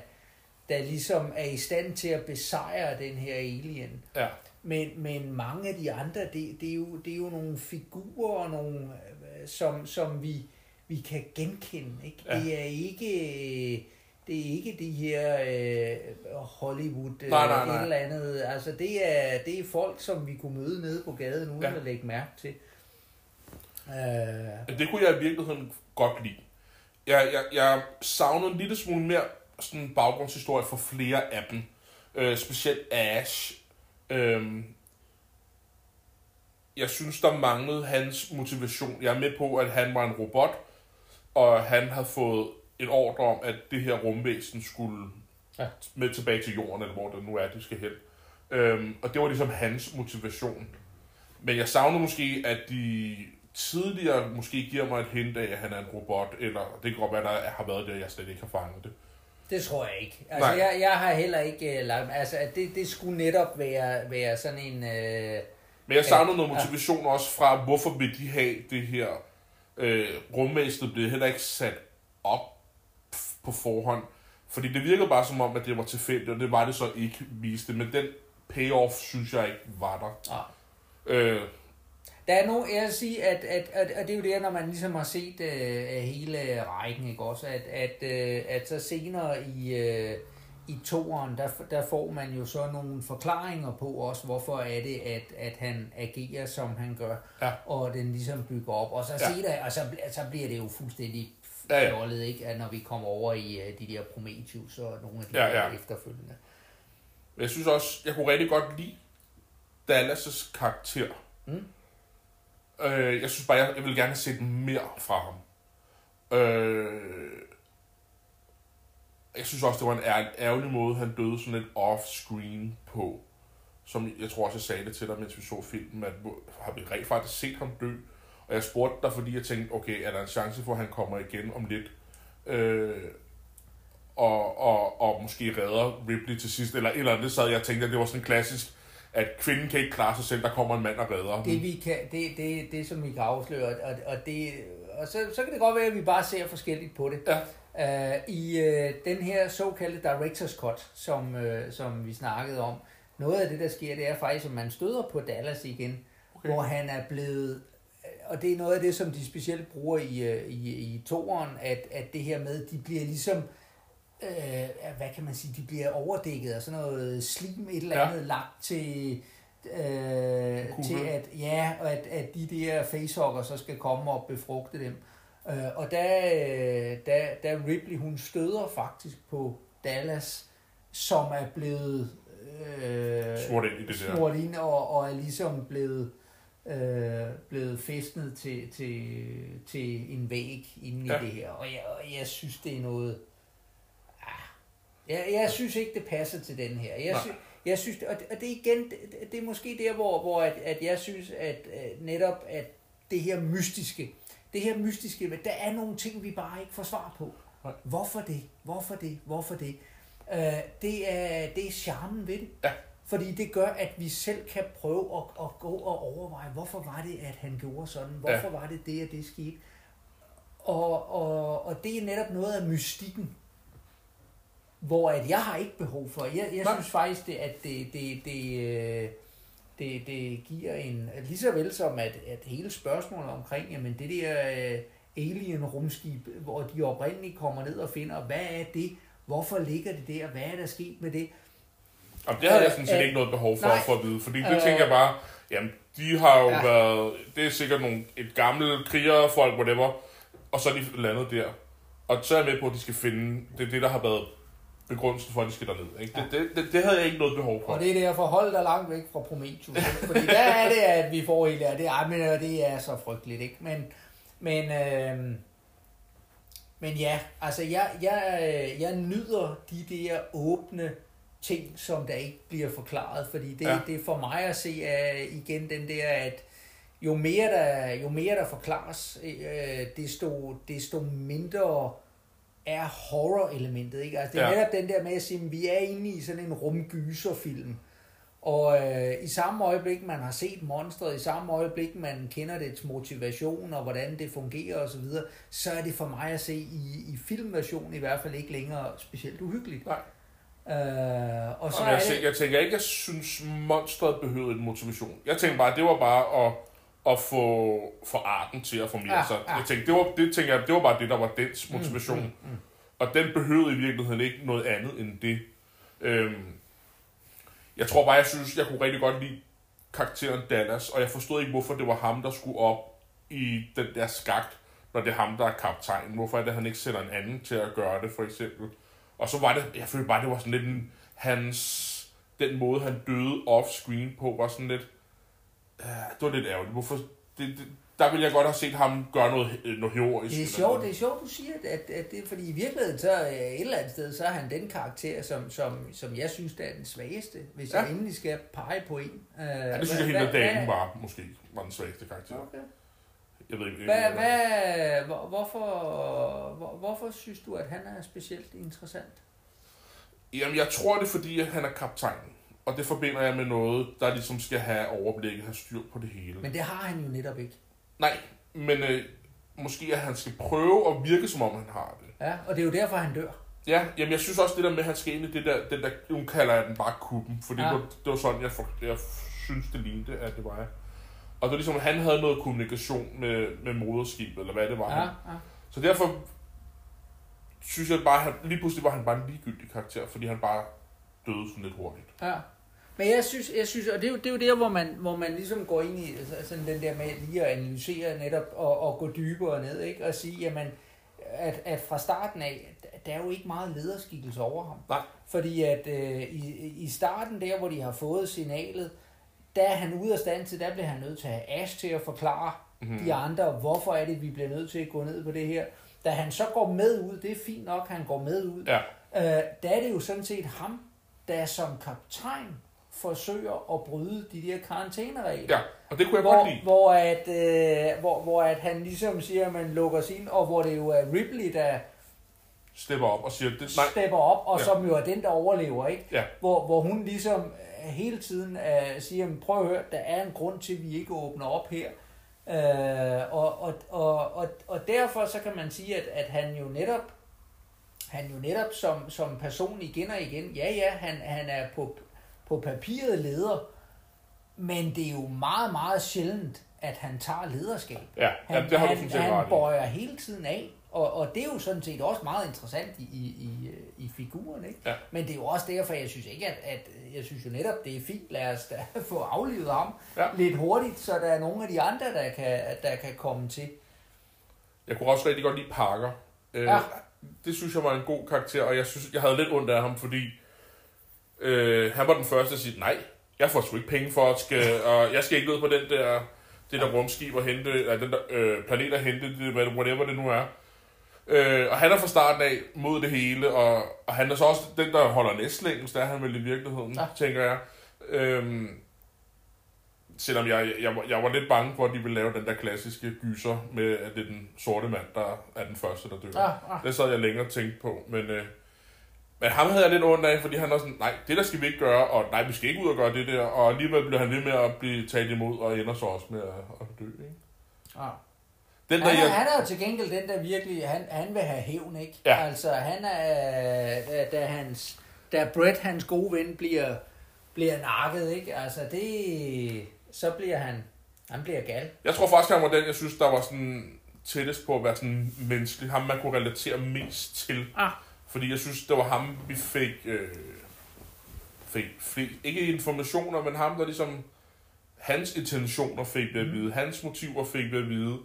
der ligesom er i stand til at besejre den her alien. Ja. Men, men mange af de andre, det, det, er, jo, det er jo nogle figurer, og nogle, øh, som, som vi, vi kan genkende. Ikke? Ja. Det er ikke... Det er ikke de her øh, Hollywood øh, Nej, nej, nej. et eller andet. Altså det er, det er folk, som vi kunne møde nede på gaden, uden Ja. at lægge mærke til. Øh, Det kunne jeg i virkeligheden godt lide. Jeg, jeg, jeg savnede en lille smule mere sådan baggrundshistorie for flere af dem. Øh, specielt Ash. Øh, jeg synes, der manglede hans motivation. Jeg er med på, at han var en robot, og han havde fået en ordre om, at det her rumvæsen skulle Ja. med tilbage til jorden, eller hvor det nu er, de skal hen. Øhm, og det var ligesom hans motivation. Men jeg savner måske, at de tidligere måske giver mig et hint af, at han er en robot, eller det kan godt være, der har været det, jeg slet ikke har fanget det. det tror jeg ikke. Altså Nej. jeg, jeg har heller ikke øh, lagt... Altså at det, det skulle netop være, være sådan en... Øh, Men jeg savner Ja. noget motivation også fra, hvorfor vil de have det her øh, rumvæsenet bliver heller ikke sat op på forhånd. Fordi det virkede bare som om, at det var tilfældigt, og det var det så ikke viste. Men den payoff, synes jeg ikke var der. ah. Øh, Der er nogen, jeg vil sige, at, at, at, at det er jo det, når man ligesom har set øh, hele rækken, ikke også, at, at, øh, at så senere i, øh, i toeren, der, der får man jo så nogle forklaringer på også, hvorfor er det, at, at han agerer, som han gør, Ja. og den ligesom bygger op, og så, Ja. senere, og så, så bliver det jo fuldstændig Ja, ja. fjollet, ikke, at når vi kommer over i øh, de der Prometheus og nogle af de Ja, ja. efterfølgende. Jeg synes også, jeg kunne rigtig godt lide Dallas' karakter. Mm. Øh, jeg synes bare, jeg, jeg vil gerne have set mere fra ham. Øh, jeg synes også, det var en ær- ærgerlig måde, han døde sådan lidt off-screen på. Som jeg tror også, jeg sagde det til dig, mens vi så filmen, at har vi rent faktisk set ham dø? Og jeg spurgte dig, fordi jeg tænkte, okay, er der en chance for, at han kommer igen om lidt? Øh, og, og, og måske redder Ripley til sidst, eller et eller andet, så jeg tænkte, at det var sådan klassisk, at kvinden kan ikke klare sig selv, der kommer en mand og redder Det, vi kan, det, det, det som vi kan afsløre, og, og, det, og så, så kan det godt være, at vi bare ser forskelligt på det. Ja. Uh, I uh, den her såkaldte director's cut, som, uh, som vi snakkede om, noget af det, der sker, det er faktisk, at man støder på Dallas igen, okay. hvor han er blevet, og det er noget af det, som de specielt bruger i, øh, i, i toeren, at, at det her med, de bliver ligesom, øh, hvad kan man sige, de bliver overdækket af sådan noget slim, et eller Ja. andet lagt til, øh, Kugle. til at, ja, og at, at de der facehugger så skal komme og befrugte dem. Øh, og da, da, da Ripley, hun støder faktisk på Dallas, som er blevet øh, Smurt ind i det der. smurt ind og, og er ligesom blevet øh, blevet fæstnet til, til, til en væg inde Ja. i det her. Og jeg, og jeg synes, det er noget... Ah, jeg, jeg synes ikke, det passer til den her. Jeg, sy, jeg synes, og det, og det igen, det, det er måske der, hvor, hvor at, at jeg synes, at, at netop at det her mystiske, det her mystiske, men der er nogle ting, vi bare ikke får svar på. Nej. Hvorfor det? Hvorfor det? Hvorfor det? Øh, det, er, det er charmen ved det. Ja. Fordi det gør, at vi selv kan prøve at, at gå og overveje, hvorfor var det, at han gjorde sådan? Hvorfor ja. var det det, og det skete? Og, og, og det er netop noget af mystikken, hvor at jeg har ikke behov for. Jeg, jeg synes faktisk, det, at det, det, det, øh, det, det giver en... Lige så vel som, at, at hele spørgsmålet omkring, jamen det der øh, alien-rumskib, hvor de oprindeligt kommer ned og finder, hvad er det? Hvorfor ligger det der? Hvad er der sket med det? Og det havde jeg Øh, sådan set øh, ikke noget behov for nej. for at vide, fordi det Øh, tænker jeg bare, jamen, de har jo ja. været, det er sikkert nogle, et gammelt krigerfolk, whatever, og så er de landet der. Og så er jeg med på, at de skal finde, det er det, der har været begrundelsen for, at de skal derned. Ikke? Det, det, det, det, havde jeg ikke noget behov for. Og det er derfor, hold dig langt væk fra Prometheus. Fordi der er det, at vi får helt af det. Ej, men øh, det er så frygteligt, ikke? Men, men, øh, men ja, altså jeg, jeg, øh, jeg nyder de der åbne ting, som der ikke bliver forklaret. Fordi det, Ja. det er for mig at se uh, igen den der, at jo mere der, jo mere der forklares, øh, desto, desto mindre er horror-elementet. Ikke? Altså, det er Ja. netop den der med at sige, at vi er inde i sådan en rumgyserfilm. Og øh, i samme øjeblik, man har set monstret, i samme øjeblik, man kender dets motivation og hvordan det fungerer osv., så, videre, så er det for mig at se i, i filmversionen i hvert fald ikke længere specielt uhyggeligt. Nej. Øh, og så er jeg, tænker, jeg tænker ikke, jeg synes, monstret behøvede en motivation. Jeg tænker bare, det var bare at, at få, få arten til at formere Ja, sig. ja. Jeg tænkte, det, var, det, tænker jeg, det var bare det, der var dens motivation. Mm, mm, mm. Og den behøvede i virkeligheden ikke noget andet end det. Øhm, jeg tror bare, jeg synes, jeg kunne rigtig godt lide karakteren Dallas, og jeg forstod ikke, hvorfor det var ham, der skulle op i den der skagt, når det er ham, der er kaptajn. Hvorfor er det, at han ikke sætter en anden til at gøre det, for eksempel? Og så var det, jeg følte bare, det var sådan lidt en, hans, den måde, han døde off-screen på, var sådan lidt, uh, det var lidt ærgerligt. Hvorfor, det, det, der ville jeg godt have set ham gøre noget, noget heroisk. Det er sjovt, det er sjovt, du siger, at, at det, fordi i virkeligheden, så øh, et eller andet sted, så er han den karakter, som, som, som jeg synes, der er den svageste, hvis ja. Jeg endelig skal pege på en. Uh, Ja, det synes jeg, hende damen var, måske, var den svageste karakter. Okay. Jeg ved ikke. Hvad, hvad, hvor, hvorfor, hvor, hvorfor synes du, at han er specielt interessant? Jamen, jeg tror det er fordi, han er kaptajnen. Og det forbinder jeg med noget, der ligesom skal have overblikket, have styr på det hele. Men det har han jo netop ikke. Nej, men øh, måske at han skal prøve at virke, som om han har det. Ja, og det er jo derfor, han dør. Ja, jamen jeg synes også det der med, at han skal ind i det der, den der, nu kalder jeg den bare kuppen, fordi ja. det, var, det var sådan, jeg, for, jeg synes det lignede, at det var. Og det var ligesom, han havde noget kommunikation med, med moderskibet, eller hvad det var. Ja, han. ja. Så derfor synes jeg bare, han, lige pludselig var han bare en ligegyldig karakter, fordi han bare døde sådan lidt hurtigt. Ja. Men jeg synes, jeg synes og det er, jo, det er jo der, hvor man, hvor man ligesom går ind i altså, sådan den der med lige at analysere netop og, og gå dybere ned, ikke? Og sige, jamen, at, at fra starten af, der er jo ikke meget lederskikkelse over ham. Nej. Fordi at øh, i, i starten der, hvor de har fået signalet, der er han ude af stand til, der bliver han nødt til at have Ash til at forklare Mhm. de andre, hvorfor er det, vi bliver nødt til at gå ned på det her. Da han så går med ud, det er fint nok, han går med ud, Ja, øh, der er det jo sådan set ham, der som kaptajn forsøger at bryde de der karantæneregler. ja, og det kunne jeg godt Hvor, lide. hvor, at, øh, hvor, hvor at han ligesom siger, at man lukker sig ind, og hvor det jo er Ripley, der Stepper op og siger, det, nej, stepper op, og Ja. som jo er den, der overlever, ikke? Ja. Hvor, hvor hun ligesom hele tiden øh, siger, jamen, prøv at høre, der er en grund til, at vi ikke åbner op her. Øh, og, og, og, og, og derfor så kan man sige, at, at han jo netop han jo netop som, som person igen og igen, ja ja, han, han er på, på papiret leder, men det er jo meget, meget sjældent, at han tager lederskab. ja, Han, ja det har du han, han i. bøjer hele tiden af, og, og det er jo sådan set også meget interessant i, i, i, øh, i figuren, ikke? Ja. Men det er jo også derfor, jeg synes ikke, at, at jeg synes jo netop, det er fint, lad os da få aflivet ham Ja. lidt hurtigt, så der er nogle af de andre, der kan, der kan komme til. Jeg kunne også rigtig godt lide Parker. Øh, Ja. Det synes jeg var en god karakter, og jeg synes, jeg havde lidt ondt af ham, fordi øh, han var den første at sige, nej, jeg får sgu ikke penge for at skal, og jeg skal ikke ud på den der, det der rumskib og hente, eller den der øh, planet og hente, det, whatever det nu er. Øh, og han er fra starten af mod det hele, og, og han er så også den, der holder næstlængen, der er han vel i virkeligheden, Ja. ja. tænker jeg. Øhm, selvom jeg, jeg, var- jeg var lidt bange for, at de ville lave den der klassiske gyser med, at det er den sorte mand, der er den første, der dør. Ah, ah. Det sad jeg længere og tænkte på, men, øh, men ham havde jeg lidt ondt af, fordi han var sådan, nej, det der skal vi ikke gøre, og nej, vi skal ikke ud og gøre det der, og alligevel blev han ved med at blive taget imod, og ender så også med at, at dø, ikke? Ah. Den der, Han er, jeg, han er jo til gengæld den, der virkelig, han, han vil have hævn, ikke? Ja. Altså, han er, da hans, da Brett, hans gode ven, bliver, bliver nakket, ikke? Altså, det, så bliver han, han bliver gal. jeg tror faktisk, han var den, jeg synes, der var sådan tættest på at være sådan menneskelig. Ham, man kunne relatere mest til. Ah. Fordi jeg synes, det var ham, vi fik, øh, fik, fik ikke informationer, men ham, der ligesom, hans intentioner fik vi at vide, hans motiver fik vi at vide,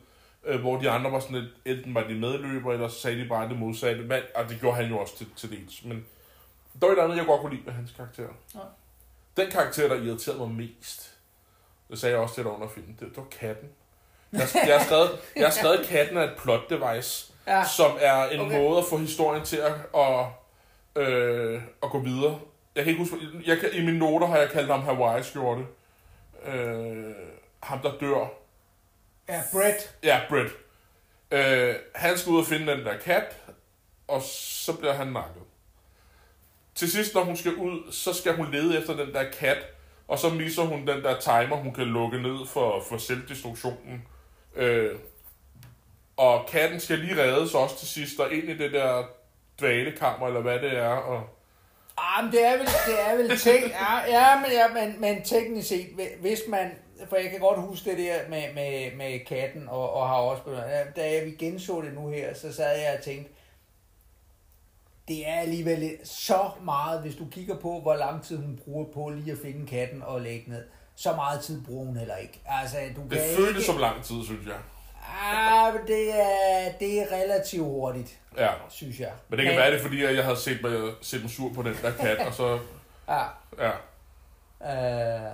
øh, hvor de andre var sådan lidt, enten var de medløbere, eller så sagde de bare det modsatte, men, og det gjorde han jo også til, til dels, men der var et andet, jeg godt kunne lide med hans karakter. Ja. Den karakter, der irriterede mig mest, det sagde jeg også til dig under filmen, det, det var katten. Jeg, jeg, har skrevet, jeg har skrevet, at katten er et plot device Ja. som er en Okay. måde at få historien til at, at, øh, at gå videre. Jeg kan ikke huske, jeg kan, i mine noter har jeg kaldt ham Hawaii-skjorte. Øh, ham, der dør. Ja, Brett. Ja, Brett. Øh, han skal ud og finde den der kat, og så bliver han nakket. Til sidst, når hun skal ud, så skal hun lede efter den der kat, og så misser hun den der timer, hun kan lukke ned for, for selvdestruktionen. Øh, og katten skal lige reddes også til sidst, og ind i det der dvalekammer, eller hvad det er. Og, Ah, men det er vel, det er vel tek, ja, ja, men, ja men, men teknisk set, hvis man, for jeg kan godt huske det der med, med, med katten, og, og har også, da vi genså det nu her, så sad jeg og tænkte, det er alligevel så meget, hvis du kigger på, hvor lang tid hun bruger på lige at finde katten og lægge ned. Så meget tid bruger hun heller ikke. Altså, du det kan føltes ikke... som lang tid, synes jeg. Ah, men det er, det er relativt hurtigt, Ja. synes jeg. Men det kan være det, er, fordi jeg havde set mig, set mig sur på den der kat, og så... Ja, Ja. Øh,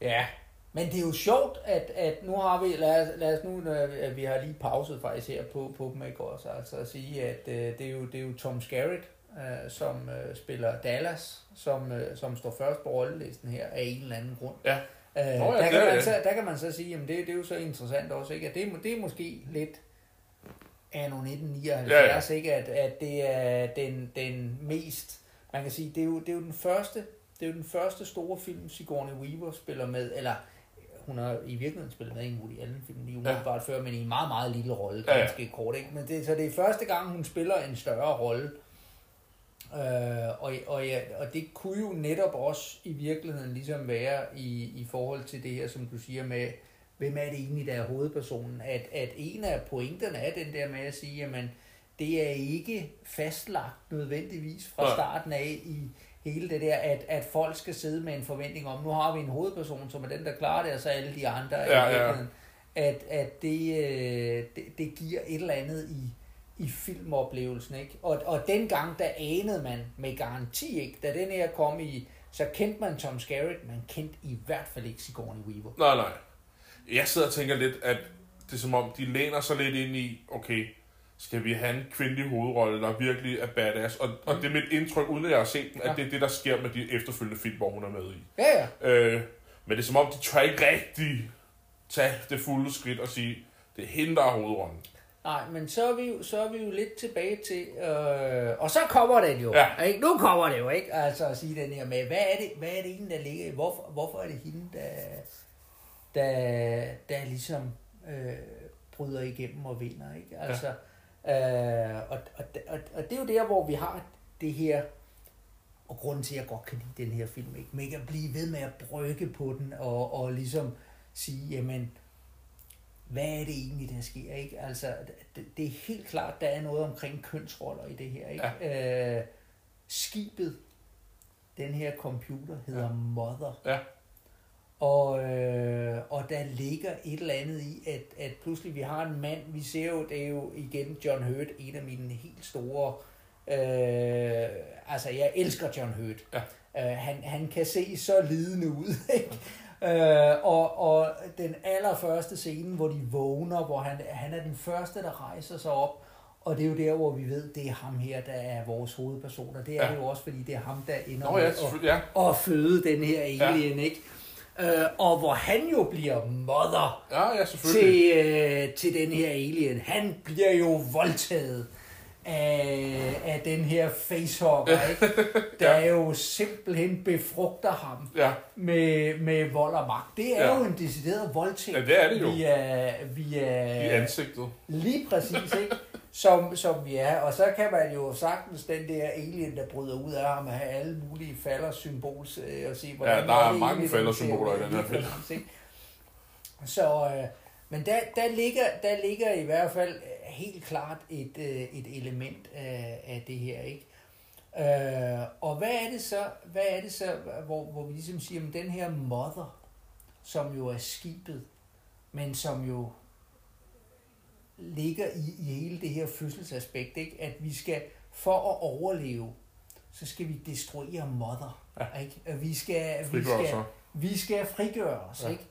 ja, men det er jo sjovt, at, at nu har vi, lad os, lad os nu, øh, at vi har lige pauset faktisk her på, på dem, ikke også, altså at sige, at øh, det, er jo, det er jo Tom Skerritt, øh, som øh, spiller Dallas, som, øh, som står først på rollelisten her af en eller anden grund. Ja. Øh, ja, der, kan man så, der kan man så sige, at det, det er jo så interessant også, ikke? at det, det er måske lidt anno 1979, Ja, ikke? At, at det er den, den mest, man kan sige, det er jo, det er jo den første, det er jo den første store film, Sigourney Weaver spiller med, eller hun har i virkeligheden spillet med i en Woody Allen film, lige umiddelbart før, men i en meget, meget lille rolle, Ja, ja. ganske kort, ikke? Men det, så det er første gang, hun spiller en større rolle, Øh, og, og, ja, og det kunne jo netop også i virkeligheden ligesom være i, i forhold til det her, som du siger med, hvem er det egentlig, der er hovedpersonen? At, at en af pointerne er den der med at sige, jamen, det er ikke fastlagt nødvendigvis fra Nej. starten af i hele det der, at, at folk skal sidde med en forventning om, nu har vi en hovedperson, som er den, der klarer det, og så alle de andre Ja, ja. At, at det, øh, det, det giver et eller andet i, i filmoplevelsen, ikke? Og, og dengang, der anede man med garanti ikke, da den her kom i, så kendte man Tom Skerritt, man kendte i hvert fald ikke Sigourney Weaver. Nej, nej. Jeg sidder og tænker lidt, at det er som om, de læner sig lidt ind i, okay, skal vi have en kvindelig hovedrolle, der virkelig er badass? Og, og det er mit indtryk, uden at jeg har set den, at Ja. det er det, der sker med de efterfølgende film, hvor hun er med i. Ja, ja. Øh, men det er som om, de tør ikke rigtig tage det fulde skridt og sige, det er hende, der er hovedrollen. Nej, men så er vi jo, så er vi jo lidt tilbage til, øh, og så kommer den jo, Ja. ikke? Nu kommer det jo, ikke? Altså at sige den her med, hvad er det, hvad er det egentlig, der ligger i? Hvorfor, hvorfor er det hende, der, der, der ligesom øh, bryder igennem og vinder, ikke? Altså, øh, og, og, og, og det er jo der, hvor vi har det her, og grunden til, at jeg godt kan lide den her film, ikke? Men ikke at blive ved med at brygge på den, og, og ligesom sige, jamen, hvad er det egentlig, der sker, ikke? Altså, det, det er helt klart, der er noget omkring kønsroller i det her, ikke? Ja. Øh, skibet, den her computer, hedder ja. Mother. Ja. Og, øh, og der ligger et eller andet i, at, at pludselig vi har en mand, vi ser jo, det er jo igen John Hurt, en af mine helt store, øh, altså jeg elsker John Hurt. Ja. Øh, han, han kan se så lidende ud, ikke? Øh, og, og den allerførste scene, hvor de vågner, hvor han, han er den første, der rejser sig op, Og det er jo der, hvor vi ved, det er ham her, der er vores hovedpersoner. Det er Ja. det jo også, fordi det er ham, der ender Nå ja, med at, ja. at føde den her alien, ja. ikke? Øh, og hvor han jo bliver mother Ja, ja, til, øh, til den her alien. Han bliver jo voldtaget af, af den her facehugger, ikke? der Ja. jo simpelthen befrugter ham Ja, med, med vold og magt. Det er Ja. jo en decideret voldtægt. Ja, det er det jo. Via, via, i ansigtet. Lige præcis, ikke? Som, som vi er. Og så kan man jo sagtens den der alien, der bryder ud af ham, have alle mulige falder symbols øh, og se, hvordan Ja, der er det mange egentlig, faldersymboler i den her film. Så, øh, men der, der, ligger, der ligger i hvert fald helt klart et, øh, et element af, af det her, ikke? Øh, og hvad er det så, hvad er det så hvor, hvor vi ligesom siger, at den her mother, som jo er skibet, men som jo ligger i, i hele det her fødselsaspekt, ikke? at vi skal, for at overleve, så skal vi destruere mother. Ja. Ikke? At Vi skal, vi skal, vi skal frigøre os. Ja. Ikke?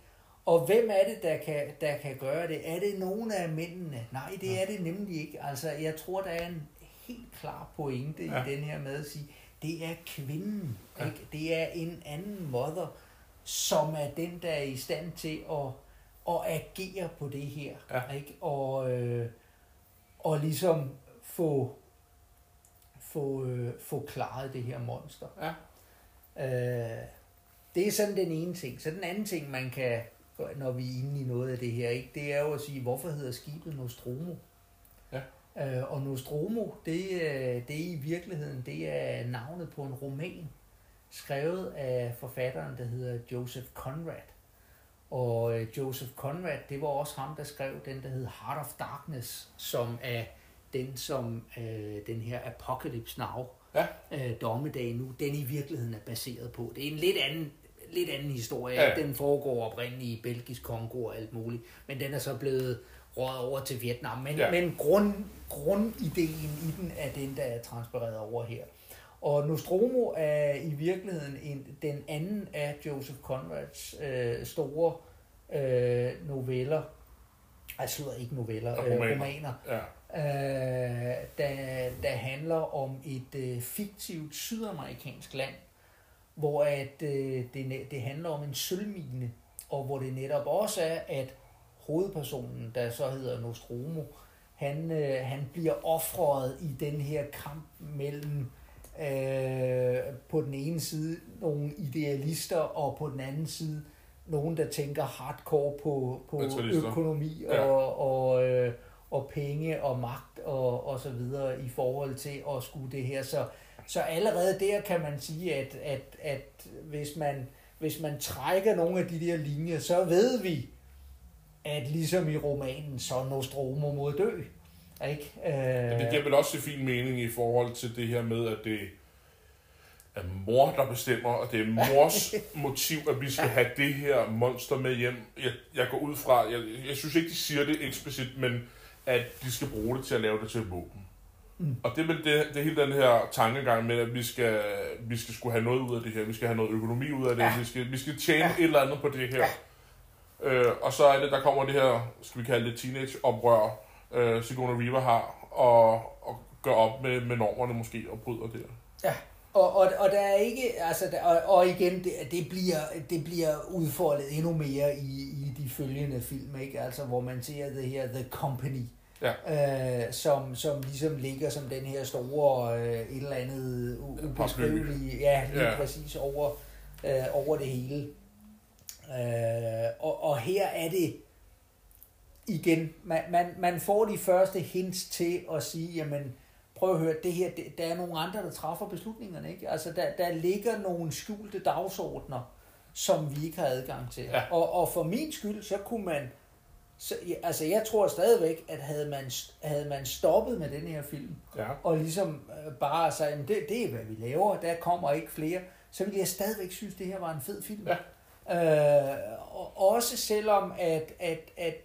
Og hvem er det, der kan, der kan gøre det? Er det nogen af mændene? Nej, det Ja. er det nemlig ikke. Altså, jeg tror, der er en helt klar pointe Ja. i den her med at sige, det er kvinden. Ja. Ikke? Det er en anden mother, som er den, der er i stand til at, at agere på det her. Ja. Ikke? Og, øh, og ligesom få, få, øh, få klaret det her monster. Ja. Øh, det er sådan den ene ting. Så den anden ting, man kan, når vi er inde i noget af det her, ikke, det er jo at sige, hvorfor hedder skibet Nostromo? Ja. Øh, og Nostromo, det, øh, det er i virkeligheden, det er navnet på en roman, skrevet af forfatteren, der hedder Joseph Conrad. Og øh, Joseph Conrad, det var også ham, der skrev den, der hedder Heart of Darkness, som er den, som øh, den her Apocalypse Now, Ja. øh, dommedag nu, den i virkeligheden er baseret på. Det er en lidt anden, lidt anden historie. Ja. Den foregår oprindeligt i Belgisk Kongo og alt muligt, men den er så blevet rådet over til Vietnam. Men, Ja. men grund, grundideen i den er den, der er transfereret over her. Og Nostromo er i virkeligheden en, den anden af Joseph Conrads øh, store øh, noveller, altså ikke noveller, Og øh, romaner. romaner, Ja. øh, der, der handler om et øh, fiktivt sydamerikansk land, hvor at, øh, det, det handler om en sølvmine, og hvor det netop også er, at hovedpersonen, der så hedder Nostromo, han, øh, han bliver offret i den her kamp mellem øh, på den ene side nogle idealister, og på den anden side nogen, der tænker hardcore på, på økonomi Ja. og, og, øh, og penge og magt og, og så videre i forhold til at skulle det her. Så, så allerede der kan man sige, at, at, at hvis, man, hvis man trækker nogle af de der linjer, så ved vi, at ligesom i romanen, så Nostromo mod dø. Ikke? Øh, Men det giver vel også en fin mening i forhold til det her med, at det er mor, der bestemmer, og det er mors motiv, at vi skal have det her monster med hjem. Jeg, jeg går ud fra, jeg, jeg synes ikke, de siger det eksplicit, men at de skal bruge det til at lave det til våben. Mm. Og det er vel det, det er hele den her tankegang med, at vi skal, vi skal skulle have noget ud af det her. Vi skal have noget økonomi ud af det. Ja. Vi, skal, vi skal tjene ja. et eller andet på det her. Øh, og så er det, der kommer det her, skal vi kalde det teenage-oprør, øh, Sigourney Weaver har, og, og gør op med, med normerne måske, og bryder det. Ja, og, og, og der er ikke, altså, der, og, og igen, det, det, bliver, det bliver udfoldet endnu mere i, i de følgende film, ikke? Altså, hvor man ser det her The Company, Ja. øh, som, som ligesom ligger som den her store, øh, et eller andet ubeskrivelige, ja, lige ja. præcis over, øh, over det hele. Øh, og, og her er det igen, man, man, man får de første hints til at sige, jamen, prøv at høre, det her, det, der er nogle andre, der træffer beslutningerne, ikke? Altså, der, der ligger nogle skjulte dagsordner, som vi ikke har adgang til. Ja. Og, og for min skyld, så kunne man, så, ja, altså jeg tror stadigvæk, at havde man, havde man stoppet med den her film, Ja. og ligesom øh, bare sagt, "Jamen, det, det er hvad vi laver, der kommer ikke flere, så ville jeg stadigvæk synes, det her var en fed film. Ja. Øh, og også selvom, at, at, at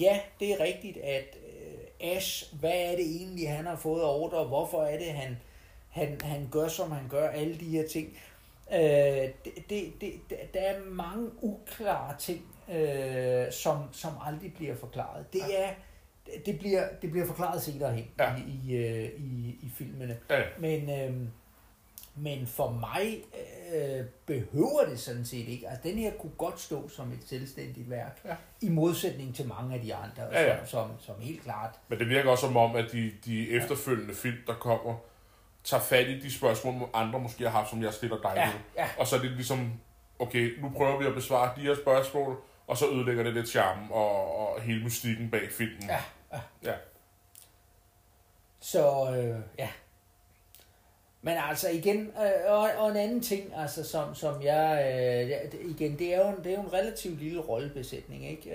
ja, det er rigtigt, at øh, Ash, hvad er det egentlig, han har fået ordre, og hvorfor er det, han, han, han gør, som han gør, alle de her ting. Øh, det, det, det, der er mange uklare ting, øh, som, som aldrig bliver forklaret. Det er det- bliver, det bliver forklaret senere hen Ja. i, i, øh, i, i filmene. Ja, Men, øh, men for mig øh, behøver det sådan set ikke. Altså, den her kunne godt stå som et selvstændigt værk, Ja. i modsætning til mange af de andre, Ja, ja. Som, som, som helt klart men det virker også som om, at de, de efterfølgende film, der kommer, tager fat i de spørgsmål, andre måske har haft, som jeg stiller dig Ja, nu. ja. Og så er det ligesom, okay, nu prøver vi at besvare de her spørgsmål, og så ødelægger det lidt charmen og, og hele mystikken bag filmen. Ja, ja. ja. Så øh, ja. Men altså igen, øh, og, og en anden ting, altså som, som jeg, øh, igen, det er, jo, en- det er jo en relativt lille rollebesætning, ikke?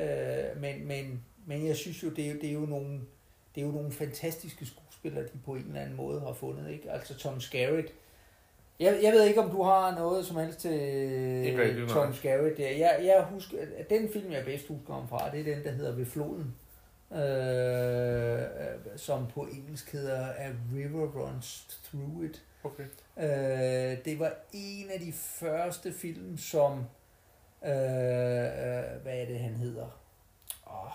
Øh, men, men, men jeg synes jo, det er, jo- det er jo nogle, det er jo nogle fantastiske skuespillere, de på en eller anden måde har fundet, ikke? Altså Tom Skerritt. Jeg, jeg ved ikke, om du har noget som helst til. Tom Skerritt. der. Jeg, jeg husker, at den film, jeg bedst husker ham fra, det er den, der hedder Ved floden. Øh, øh, som på engelsk hedder A River Runs Through It. Okay. Øh, det var en af de første film, som, øh, øh, hvad er det, han hedder? Oh.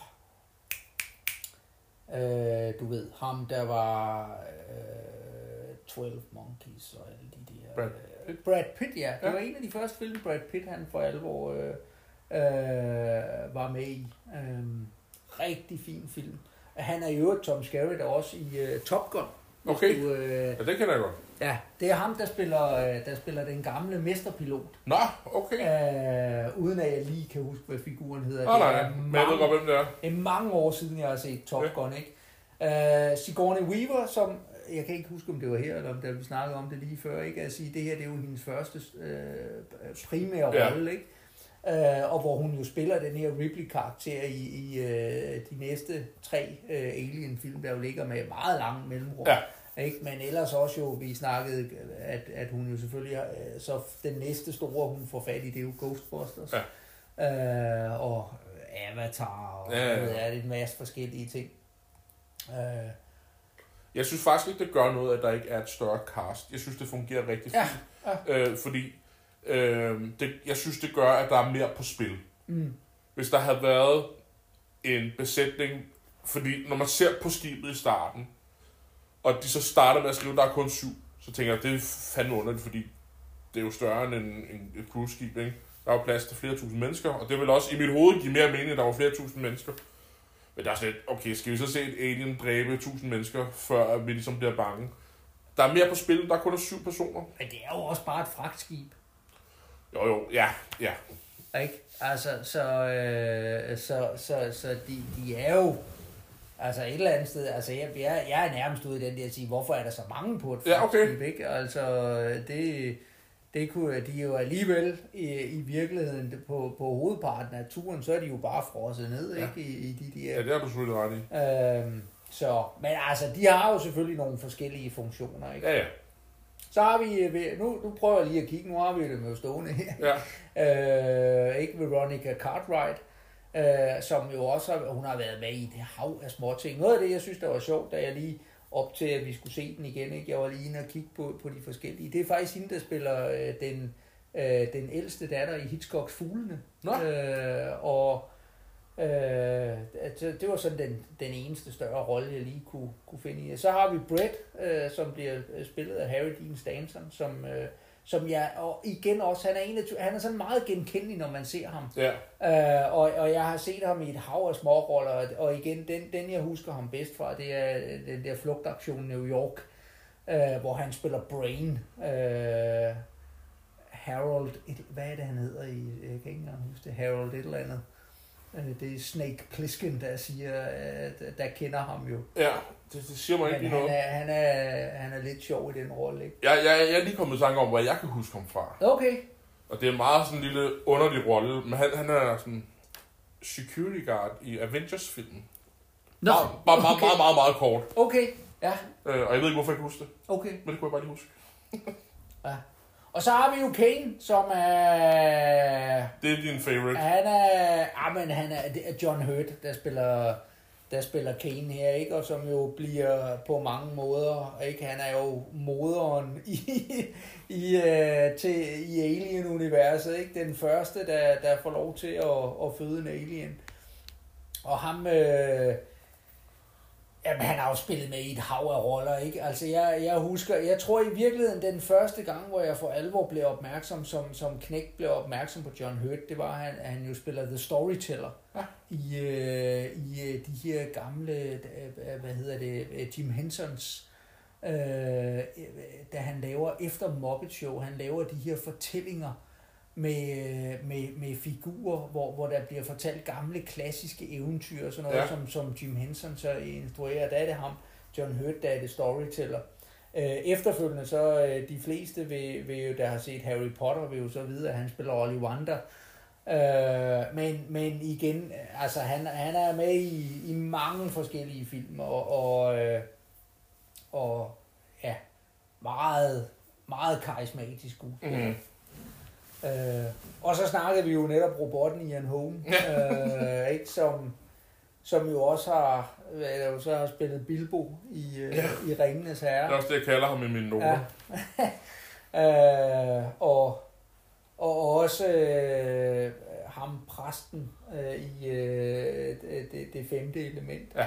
Øh, du ved, ham der var øh, 12 Monkeys og. Brad øh, Brad Pitt, ja. Det Ja. var en af de første film, Brad Pitt han for alvor øh, øh, var med i. Øh, rigtig fin film. Han er i øvrigt Tom Skerritt også i øh, Top Gun. Okay. Du, øh, Ja, det kender jeg godt. Ja, det er ham, der spiller, øh, der spiller den gamle mesterpilot. Nå, okay. Øh, uden at jeg lige kan huske, hvad figuren hedder. Nej, Det nej, men jeg ved godt, hvem det er. det er mange år siden, jeg har set Top Ja. Gun, ikke? Øh, Sigourney Weaver, som jeg kan ikke huske, om det var her, eller om det, vi snakkede om det lige før, ikke? At sige, det her det er jo hendes første øh, primære Ja. rolle, ikke? Øh, og hvor hun jo spiller den her Ripley-karakter i, i øh, de næste tre øh, Alien-film, der jo ligger med meget lang mellemrum. Ja. Ikke? Men ellers også jo, vi snakkede, at, at hun jo selvfølgelig, øh, så den næste store, hun får fat i, det er jo Ghostbusters. Ja. Øh, og Avatar, og Ja, ja, ja, ja. ja. det er en masse forskellige ting. Øh, Jeg synes faktisk ikke, det gør noget, at der ikke er et større cast. Jeg synes, det fungerer rigtig Ja, fint. Øh, fordi øh, det, jeg synes, det gør, at der er mere på spil. mm, Hvis der havde været en besætning, fordi når man ser på skibet i starten, og de så starter med at skrive, at der er kun syv, så tænker jeg, det er fandme underligt, fordi det er jo større end en, en, et cruise-skib, ikke? Der er jo plads til flere tusind mennesker, og det vil også i mit hoved give mere mening, at der var flere tusind mennesker. Men der er sådan lidt, okay, skal vi så se et alien dræbe tusind mennesker, før vi ligesom bliver bange? Der er mere på spil, der er kun er syv personer. men det er jo også bare et fragtskib. Jo, jo, ja, ja. Ikke? Altså, så, øh, så, så, så de, de er jo, altså et eller andet sted, altså jeg, jeg, jeg er nærmest ude i den der at sige, hvorfor er der så mange på et Ja, okay. fragtskib, ikke? Altså, det, det kunne de er jo alligevel i, i virkeligheden på, på hovedparten af turen, så er de jo bare frosset ned, Ja. ikke? I, i de der Ja, det har du selvfølgelig ret i. Øhm, så, men altså, de har jo selvfølgelig nogle forskellige funktioner, ikke? Ja, ja. Så har vi, øh, nu, nu prøver jeg lige at kigge, nu har vi det med jo stående her. Ja, Øh, ikke Veronica Cartwright, øh, som jo også har, hun har været med i det hav af små ting. Noget af det, jeg synes, der var sjovt, da jeg lige op til, at vi skulle se den igen, ikke? jeg var lige inde og kigge på, på de forskellige. Det er faktisk hende, der spiller øh, den, øh, den ældste datter i Hitchcocks Fuglene. Nå. Øh, og øh, det, det var sådan den, den eneste større rolle, jeg lige kunne, kunne finde i. Så har vi Brett, øh, som bliver spillet af Harry Dean Stanton, som, øh, som jeg, og igen også, han er, en af, han er sådan meget genkendelig, når man ser ham. ja. Øh, og, og jeg har set ham i et hav af småroller, og- og igen, den, den jeg husker ham bedst fra, det er den der flugtaktion New York, øh, hvor han spiller Brain. Øh, Harold, et, hvad er det han hedder i, jeg kan ikke engang huske det, Harold et eller andet. Øh, det er Snake Plissken, der siger, at der kender ham jo. Ja, det, det siger mig ikke Men lige han noget. er, han, er, han er lidt sjov i den rolle, ikke? Jeg, jeg, jeg er lige kommet i tanke om, hvor jeg kan huske ham fra. Okay. Og det er meget sådan en lille underlig rolle, men han, han er sådan security guard i Avengers-filmen. Nå, Bare, bare meget, okay. meget, meget, meget kort. Okay, ja, Øh, og jeg ved ikke, hvorfor jeg kan huske det, okay. men det kunne jeg bare lige huske. Ja. Og så har vi jo Kane, som er... Det er din favorite. Han er... Ah, men han er, det er John Hurt, der spiller, der spiller Kane her, ikke? Og som jo bliver på mange måder, ikke? Han er jo moderen i, i, uh, til, i Alien-universet, ikke? Den første, der, der får lov til at, at føde en alien. Og ham... Øh, Jamen, han har jo spillet med i et hav af roller, ikke? Altså, jeg, jeg husker, jeg tror i virkeligheden, den første gang, hvor jeg for alvor blev opmærksom, som, som knæk blev opmærksom på John Hurt, det var, at han, han jo spiller The Storyteller Ja. i, øh, i øh, de her gamle, øh, hvad hedder det, øh, Jim Hensons, øh, da han laver, efter Muppet Show, han laver de her fortællinger, med, med, med figurer, hvor, hvor der bliver fortalt gamle, klassiske eventyr og sådan noget, ja. som, som Jim Henson så instruerer. Der er det ham, John Hurt, der er det storyteller. Øh, efterfølgende så øh, de fleste, vil, vil jo, der har set Harry Potter, vil jo så vide, at han spiller Ollivander. Øh, men, men igen, altså han, han er med i, i mange forskellige film, og, og, øh, og ja, meget, meget karismatisk skuespiller. Mm. Øh, og så snakkede vi jo netop robotten Ian Holm, øh, ikke, som, som jo også har, hvad, jo så har spillet Bilbo i, øh, Ja. i Ringenes Herre. Det er også det, jeg kalder ham i mine noter. Ja. øh, og, og også øh, ham præsten øh, i øh, det, det, det femte element. Ja.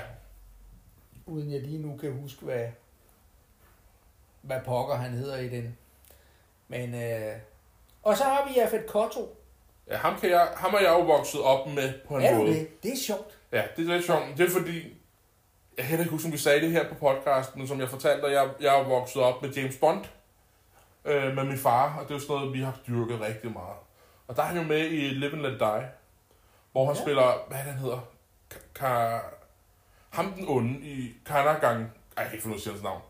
Uden jeg lige nu kan huske, hvad, hvad pokker han hedder i den. Men, øh, og så har vi Jafet Kotto. Ja, ham, kan jeg, ham er jeg jo vokset op med på en Er måde. det? Det er sjovt. Ja, det er lidt sjovt. Det er fordi, jeg kan ikke huske, om vi sagde det her på podcasten, men som jeg fortalte dig, jeg, jeg er vokset op med James Bond øh, med min far, og det er jo sådan noget, vi har dyrket rigtig meget. Og der er han jo med i Live and Let Die, hvor han Ja. spiller, hvad det, han hedder? Ka- ham den onde i Kanagang. Ej, jeg kan ikke finde ud af hans navn.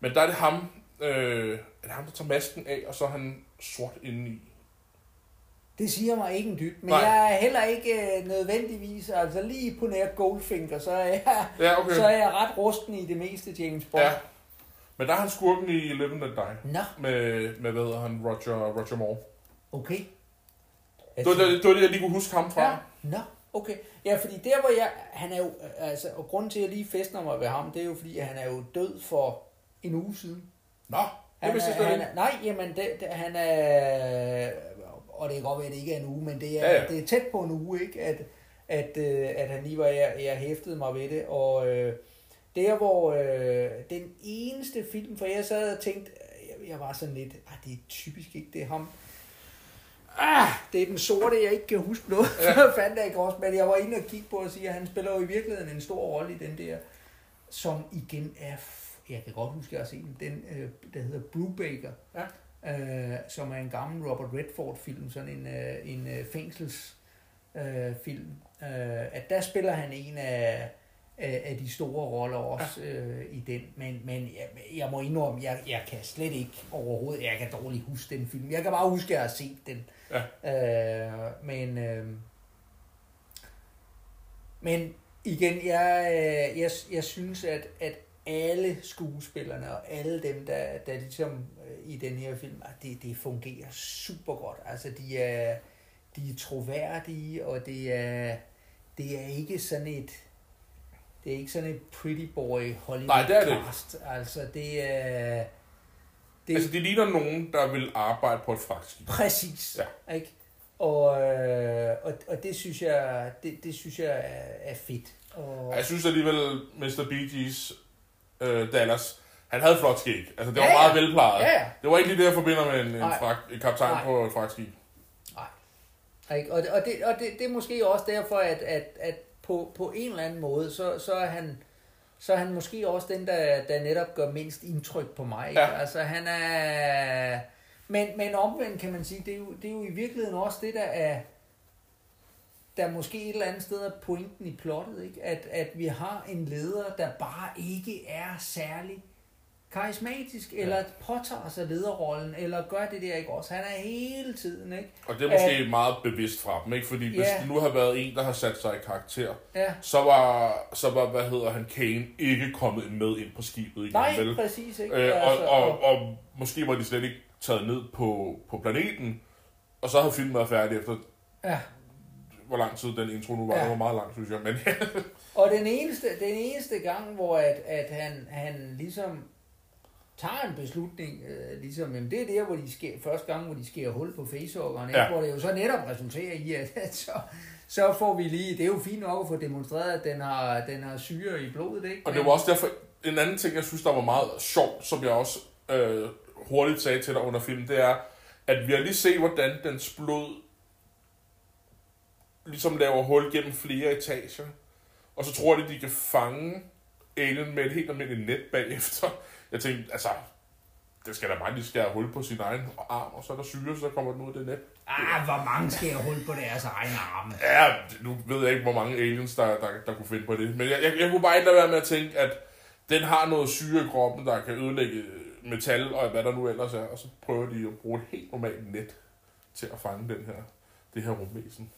Men der er det ham, øh, er det ham, der tager masken af, og så er han sort indeni. Det siger mig ikke en dyt, men Nej. jeg er heller ikke øh, nødvendigvis, altså lige på nær Goldfinger, så er jeg, Ja, okay. så er jeg ret rusten i det meste James Bond. Ja. Men der er han skurken i Live and Die. Nå, Med, med hvad hedder han, Roger, Roger Moore. okay. Det var, det, det var det, jeg lige kunne huske ham fra. Ja, nå, okay. Ja, fordi der hvor jeg, han er jo, altså, og grunden til at jeg lige festner mig ved ham, det er jo fordi, at han er jo død for en uge siden. Nå, det Han vidste er, han nej, jamen, det, det, han er, og det kan godt være, at det ikke er en uge, men det er, Ja, ja, det er tæt på en uge, ikke? At, at, øh, at han lige var, jeg, jeg hæftede mig ved det, og øh, der hvor øh, den eneste film, for jeg sad og tænkte, jeg, jeg var sådan lidt, ah, det er typisk ikke, det er ham. Ah, det er den sorte, jeg ikke kan huske noget. Ja. fandt jeg ikke også, men jeg var inde og kigge på og sige, at han spiller jo i virkeligheden en stor rolle i den der, som igen er, jeg kan godt huske, at jeg har set den, den øh, der hedder Brubaker, Ja. øh, som er en gammel Robert Redford-film, sådan en, øh, en øh, fængsels øh, film, øh, at der spiller han en af, af, af de store roller også øh, i den, men, men jeg, jeg må indrømme, jeg, jeg kan slet ikke overhovedet, jeg kan dårligt huske den film, jeg kan bare huske, at jeg har set den, Ja. øh, men øh, men igen, jeg, øh, jeg, jeg synes, at, at alle skuespillerne og alle dem, der, der ligesom øh, i den her film, at det, det fungerer super godt. Altså, de er, de er troværdige, og det er, det er ikke sådan et, det er ikke sådan et pretty boy Hollywood Nej, det er det cast. Altså, det er, det, Altså, de ligner nogen, der vil arbejde på et fragtskib. Præcis. Ja. Ikke? Og, øh, og, og det synes jeg, det, det synes jeg er, er fedt. Og, Jeg synes alligevel, Mr. Bee Gees øh, Dallas, han havde flot skæg. Altså, det var Ja, ja. meget velplejet. Ja, ja. Det var ikke lige det, jeg forbinder med en, en, Nej. fragt, en kaptajn Nej. på et fragtskib. ikke? og, det, og, det, og det, det er måske også derfor, at, at, at på, på en eller anden måde, så, så er han så er han måske også den, der, der netop gør mindst indtryk på mig. Ikke? Ja. Altså han er... Men, men omvendt kan man sige, det er, jo, det er jo i virkeligheden også det, der er der måske et eller andet sted er pointen i plottet, ikke? At, at vi har en leder, der bare ikke er særlig karismatisk, Ja. eller påtager sig lederrollen, eller gør det der ikke også. Han er hele tiden, ikke? Og det er måske meget bevidst fra dem, ikke? Fordi hvis Ja. nu har været en, der har sat sig i karakter, Ja. så var, så var hvad hedder han, Kane, ikke kommet med ind på skibet igen, Nej, vel? præcis, ikke? Øh, Altså, og, og, og måske var de slet ikke taget ned på, på planeten, og så havde filmen været færdig efter, ja. Hvor lang tid den intro nu var. Ja. Det var meget lang, synes jeg. Men Og den eneste, den eneste gang, hvor at, at han, han ligesom tager en beslutning, øh, ligesom, jamen det er der, hvor de sker, første gang, hvor de sker hul på facehuggeren, Ja. hvor det jo så netop resulterer i, at, at så, så får vi lige, det er jo fint nok at få demonstreret, at den har, den har syre i blodet, ikke? Og det var også derfor, en anden ting, jeg synes, der var meget sjovt, som jeg også øh, hurtigt sagde til dig under filmen, det er, at vi har lige set, hvordan dens blod ligesom laver hul gennem flere etager. Og så tror de, de kan fange alien med et helt almindeligt net bagefter. Jeg tænkte, altså, det skal da bare lige skære hul på sin egen arm, og så er der syre, så kommer den ud af det net. Ah, hvor mange skal jeg hul på deres egen arme? Ja, nu ved jeg ikke, hvor mange aliens, der, der, der kunne finde på det. Men jeg, jeg, jeg kunne bare ikke lade være med at tænke, at den har noget syre i kroppen, der kan ødelægge metal og hvad der nu ellers er. Og så prøver de at bruge et helt normalt net til at fange den her, det her rumvæsen.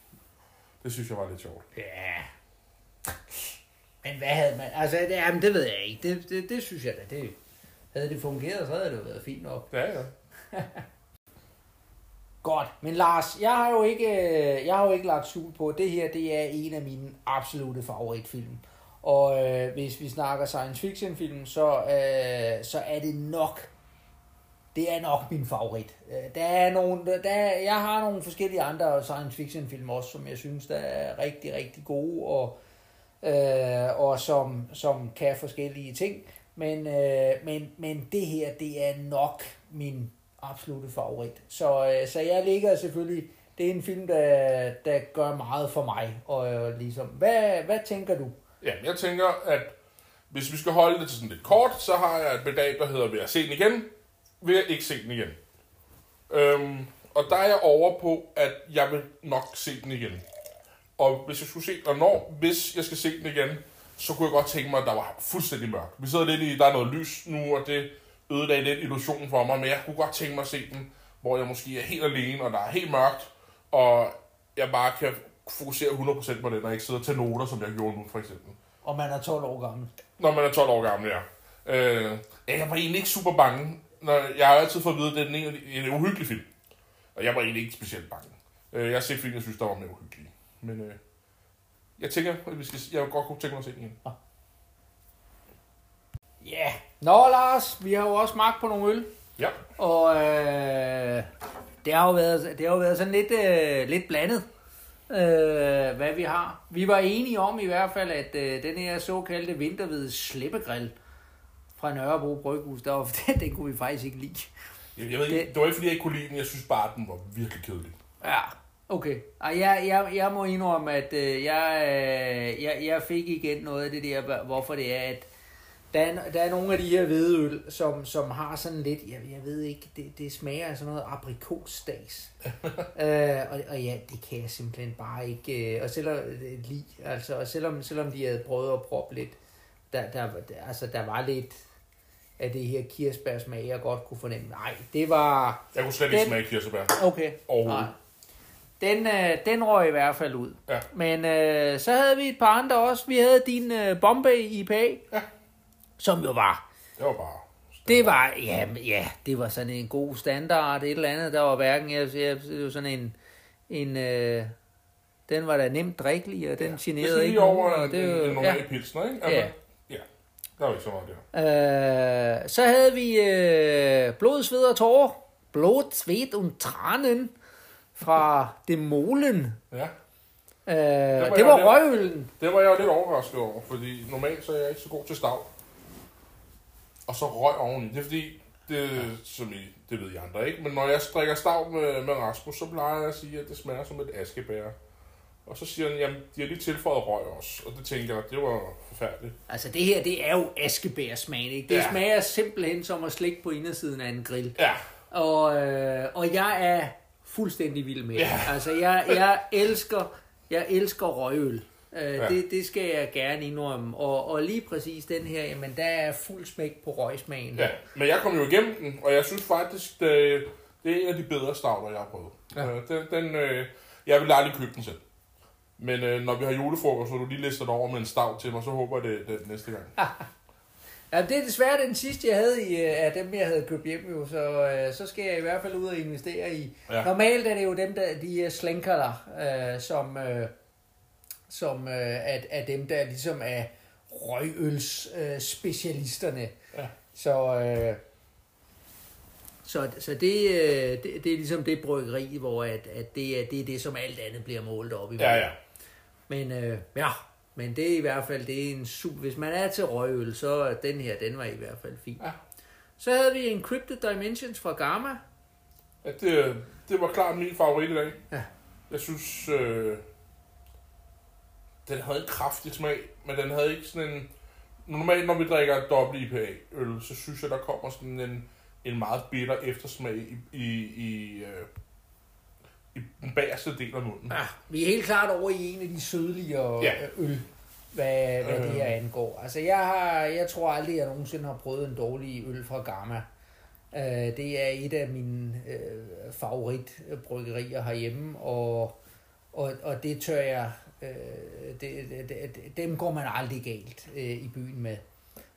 Det synes jeg var lidt sjovt. Ja. Men hvad havde man... Altså, det, jamen, det ved jeg ikke. Det, det, det synes jeg da, det... Havde det fungeret, så havde det jo været fint nok. Ja, ja. Godt, men Lars, jeg har jo ikke, øh, jeg har jo ikke lagt skjul på, det her det er en af mine absolute favoritfilm. Og øh, hvis vi snakker science fiction film, så, øh, så er det nok, det er nok min favorit. Øh, der er nogle, der, jeg har nogle forskellige andre science fiction film også, som jeg synes, der er rigtig, rigtig gode, og, øh, og som, som kan forskellige ting. Men, øh, men, men det her, det er nok min absolute favorit. Så, øh, så jeg ligger selvfølgelig, det er en film, der, der gør meget for mig. Og øh, ligesom, hvad, hvad tænker du? Ja, jeg tænker, at hvis vi skal holde det til sådan lidt kort, så har jeg et begreb, der hedder, vi har se den igen? Vil jeg ikke se den igen? Øhm, og der er jeg over på, at jeg vil nok se den igen. Og hvis jeg skulle se, og når, hvis jeg skal se den igen, så kunne jeg godt tænke mig, at der var fuldstændig mørkt. Vi sidder lidt i, der er noget lys nu, og det ødelagde lidt illusionen for mig, men jeg kunne godt tænke mig at se den, hvor jeg måske er helt alene, og der er helt mørkt, og jeg bare kan fokusere 100% på den, og ikke sidde og tage noter, som jeg gjorde nu, for eksempel. Og man er 12 år gammel. Når man er 12 år gammel, ja. Øh, jeg var egentlig ikke super bange. Når, jeg har altid fået at vide, at det er en, en, uhyggelig film. Og jeg var egentlig ikke specielt bange. Øh, jeg har set film, jeg synes, der var mere uhyggelige. Men øh, jeg tænker, at vi skal, jeg godt kunne tænke mig at se den igen. Ja. Yeah. Nå, Lars, vi har jo også smagt på nogle øl. Ja. Og øh, det, har jo været, det har jo været sådan lidt, øh, lidt blandet, øh, hvad vi har. Vi var enige om i hvert fald, at øh, den her såkaldte vinterhvide slippegrill fra Nørrebro Bryghus, der var, den, den kunne vi faktisk ikke lide. Jeg, jeg ved ikke, Det- det var ikke, fordi jeg ikke kunne lide den. Jeg synes bare, den var virkelig kedelig. Ja, okay. Ej, jeg, jeg, jeg må indrømme, at øh, jeg, øh, jeg, jeg fik igen noget af det der, hvorfor det er, at der er, der er nogle af de her hvedeøl, som, som har sådan lidt, jeg, jeg ved ikke, det, det smager af sådan noget aprikosstags. øh, og, og ja, det kan jeg simpelthen bare ikke, øh, og selvom, øh, lide, altså, og selvom, selvom de havde prøvet at proppe lidt, der, der, der, altså, der var lidt af det her kirsebærsmag, jeg godt kunne fornemme. Nej, det var... Jeg kunne slet ikke Den- smage kirsebær. Okay. Overhovedet. Den, øh, den røg i hvert fald ud. Ja. Men øh, så havde vi et par andre også. Vi havde din øh, Bombay IPA, Ja. som jo var... Det var bare... Det var, ja, ja, det var sådan en god standard, et eller andet. Der var hverken, jeg, jeg, det var sådan en, en øh, den var da nemt drikkelig, og den Det generede ikke lige over nogen, og en, det, en, en ja. normal pilsner, ikke? Altså, Ja. Ja. Der var ikke så meget der. Øh, så havde vi øh, blod, sved og tårer. Blod, sved og tranen fra Demolen. Ja. Øh, var det var røgøllen. Det var jeg lidt overrasket over, fordi normalt så er jeg ikke så god til stav. Og så røg oveni. Det er fordi, det, som I, det ved I andre ikke, men når jeg drikker stav med, med Rasmus, så plejer jeg at sige, at det smager som et askebær. Og så siger han, jamen, de har lige tilføjet røg også. Og det tænker jeg, det var forfærdeligt. Altså det her, det er jo askebærsmag, ikke? Det ja. Smager simpelthen som at slikke på indersiden af en grill. Ja, Og, øh, og jeg er fuldstændig vild med det. Ja. Altså jeg, jeg elsker, jeg elsker røgøl. Øh, Ja. det, det skal jeg gerne indrømme. Og, og lige præcis den her, jamen der er fuld smæk på røgsmagen. ja. Men jeg kom jo igennem den, og jeg synes faktisk, det, det er en af de bedre stavler, jeg har prøvet. Ja. Ja. Den, den, øh, jeg vil aldrig købe den selv. Men øh, når vi har julefrokost, og du lige lister det over med en stav til mig, så håber jeg, det, det er næste gang. Ja, det er desværre den sidste, jeg havde i, øh, af dem, jeg havde købt hjem jo, så, øh, så skal jeg i hvert fald ud og investere i. Ja. Normalt er det jo dem, der, de her slænkerler, øh, som, øh, som øh, er, er dem, der ligesom er røgøls øh, specialisterne. Ja. Så, øh, så, så det, øh, det, det er ligesom det bryggeri, hvor at, at det, er, det er det, som alt andet bliver målt op i. Ja, ja. Men øh, ja, men det er i hvert fald, det er en super, hvis man er til røgøl, så er den her, den var i hvert fald fin. Ja. Så havde vi Encrypted Dimensions fra Gamma. Ja, det, det var klart min favorit i dag. Ja. Jeg synes, øh, den havde en kraftig smag, men den havde ikke sådan en... Normalt, når vi drikker dobbelt IPA-øl, så synes jeg, der kommer sådan en, en meget bitter eftersmag i, i, i, øh, i den bagerste del af munden. Ja, vi er helt klart over i en af de sydligere Ja. ja. øl, hvad, hvad Øh. det her angår. Altså, jeg, har, jeg tror aldrig, jeg nogensinde har prøvet en dårlig øl fra Gamma. Uh, det er et af mine uh, favoritbryggerier herhjemme, og, og, og det tør jeg, uh, det, det, det, dem går man aldrig galt uh, i byen med.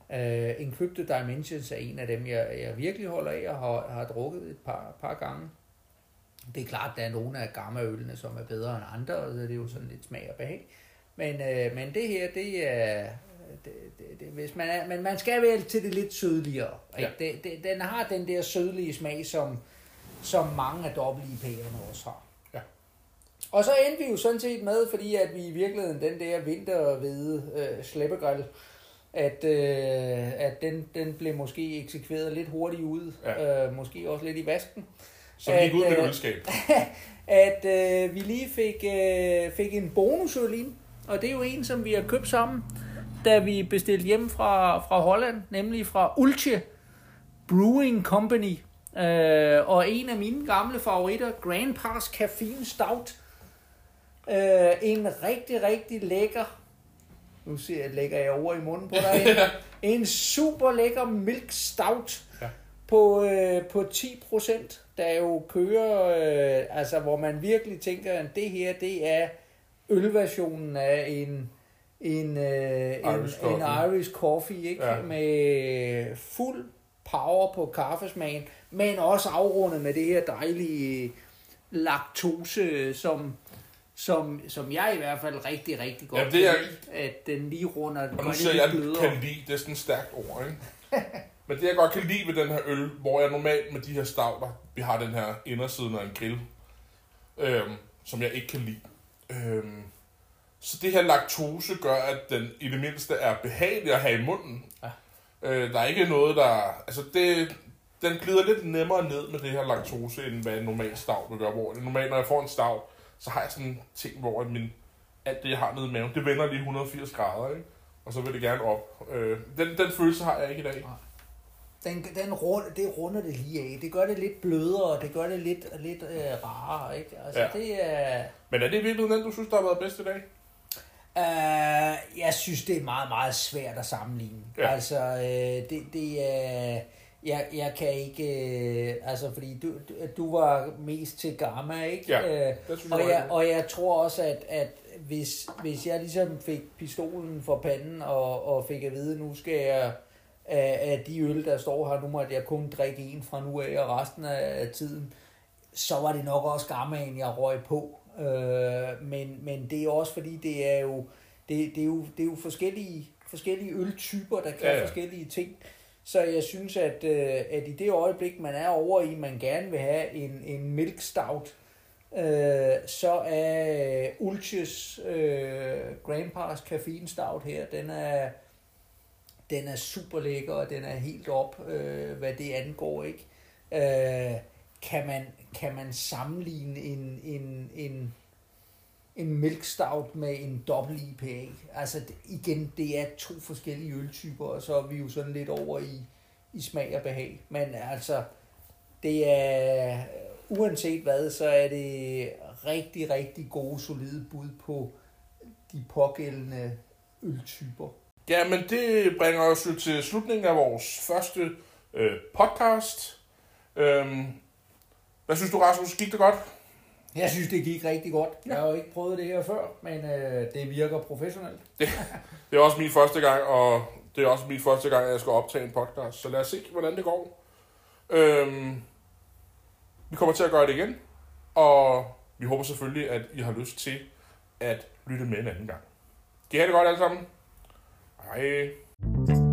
Uh, Encrypted Dimensions er en af dem, jeg, jeg virkelig holder af og har, har drukket et par, par gange. Det er klart, der er nogle af gammaølene, som er bedre end andre, og så er det jo sådan lidt smag og behag. Men, øh, men det her, det er... Det, det, det, hvis man er, men man skal vel til det lidt sødligere. Ikke? Ja. Det, det, den har den der sødlige smag, som, som mange af dobbelt IP'erne også har. Ja. Og så endte vi jo sådan set med, fordi at vi i virkeligheden den der vintervede øh, slæbegrill, at, øh, at den, den blev måske eksekveret lidt hurtigt ud, Ja. øh, måske også lidt i vasken Vi gik ud At, med et øh, ølskab. at øh, vi lige fik, øh, fik en bonusøl ind, og det er jo en, som vi har købt sammen, da vi bestilte hjem fra, fra Holland, nemlig fra Ultje Brewing Company. Øh, og en af mine gamle favoritter, Grand Pass Caffeine Stout. Øh, en rigtig, rigtig lækker, nu ser jeg, lægger jeg over i munden på dig, en super lækker milk stout. På, øh, på 10%, der jo kører, øh, altså hvor man virkelig tænker, at det her, det er ølversionen af en, en, øh, en, Irish en coffee. Irish coffee, ikke? Ja. med fuld power på kaffesmagen, men også afrundet med det her dejlige laktose, som, som, som jeg i hvert fald rigtig, rigtig godt Ja, det er- kan lide, at den lige runder Og nu siger jeg, at kan lide, det er sådan et stærkt ord, ikke? Men det jeg godt kan lide ved den her øl, hvor jeg normalt med de her stauder, vi har den her indersiden af en grill, øhm, som jeg ikke kan lide. Øhm, så det her laktose gør, at den i det mindste er behagelig at have i munden. Ja. Øh, der er ikke noget, der... Altså, det, den glider lidt nemmere ned med det her laktose, end hvad en normal stav vil gøre. Hvor normalt, når jeg får en stav, så har jeg sådan en ting, hvor min, alt det, jeg har nede i maven, det vender lige 180 grader, ikke? Og så vil det gerne op. Øh, den, den følelse har jeg ikke i dag. Den, den rund, det runder det lige af. Det gør det lidt blødere, det gør det lidt, lidt øh, rarere, ikke? Altså, Ja. det er... Men er det i virkeligheden den, du synes, der har været bedst i dag? Øh, jeg synes, det er meget, meget svært at sammenligne. Ja. Altså, øh, det, det er... Jeg, jeg kan ikke... Øh, altså, fordi du, du, var mest til Gamma, ikke? Ja, Øh, Det synes og, jeg, jeg, og jeg tror også, at, at hvis, hvis jeg ligesom fik pistolen for panden og, og fik at vide, nu skal jeg af, af de øl, der står her, nu måtte jeg kun drikke en fra nu af og resten af tiden, så var det nok også Gammaen, jeg røg på. Øh, men, men det er også fordi, det er jo, det, det er jo, det er jo forskellige, forskellige øltyper, der kan Ja, ja, ja. ja. forskellige ting. Så jeg synes, at, øh, at i det øjeblik, man er over i, man gerne vil have en, en milk stout, øh, så er Ulches øh, Grandpa's Caffeine Stout her, den er, den er super lækker, og den er helt op, øh, hvad det angår, ikke? Øh, kan, man, kan man sammenligne en, en, en, en milk stout med en dobbelt IPA? Altså igen, det er to forskellige øltyper, og så er vi jo sådan lidt over i, i smag og behag. Men altså, det er, uanset hvad, så er det rigtig, rigtig gode, solide bud på de pågældende øltyper. Ja, men det bringer os jo til slutningen af vores første øh, podcast. Øhm, hvad synes du, Rasmus? Gik det godt? Jeg synes, det gik rigtig godt. Jeg har jo ikke prøvet det her før, men øh, det virker professionelt. Det er også min første gang, og det er også min første gang, at jeg skal optage en podcast. Så lad os se, hvordan det går. Øhm, vi kommer til at gøre det igen, og vi håber selvfølgelig, at I har lyst til at lytte med en anden gang. Kan I have det godt alle sammen? Hej.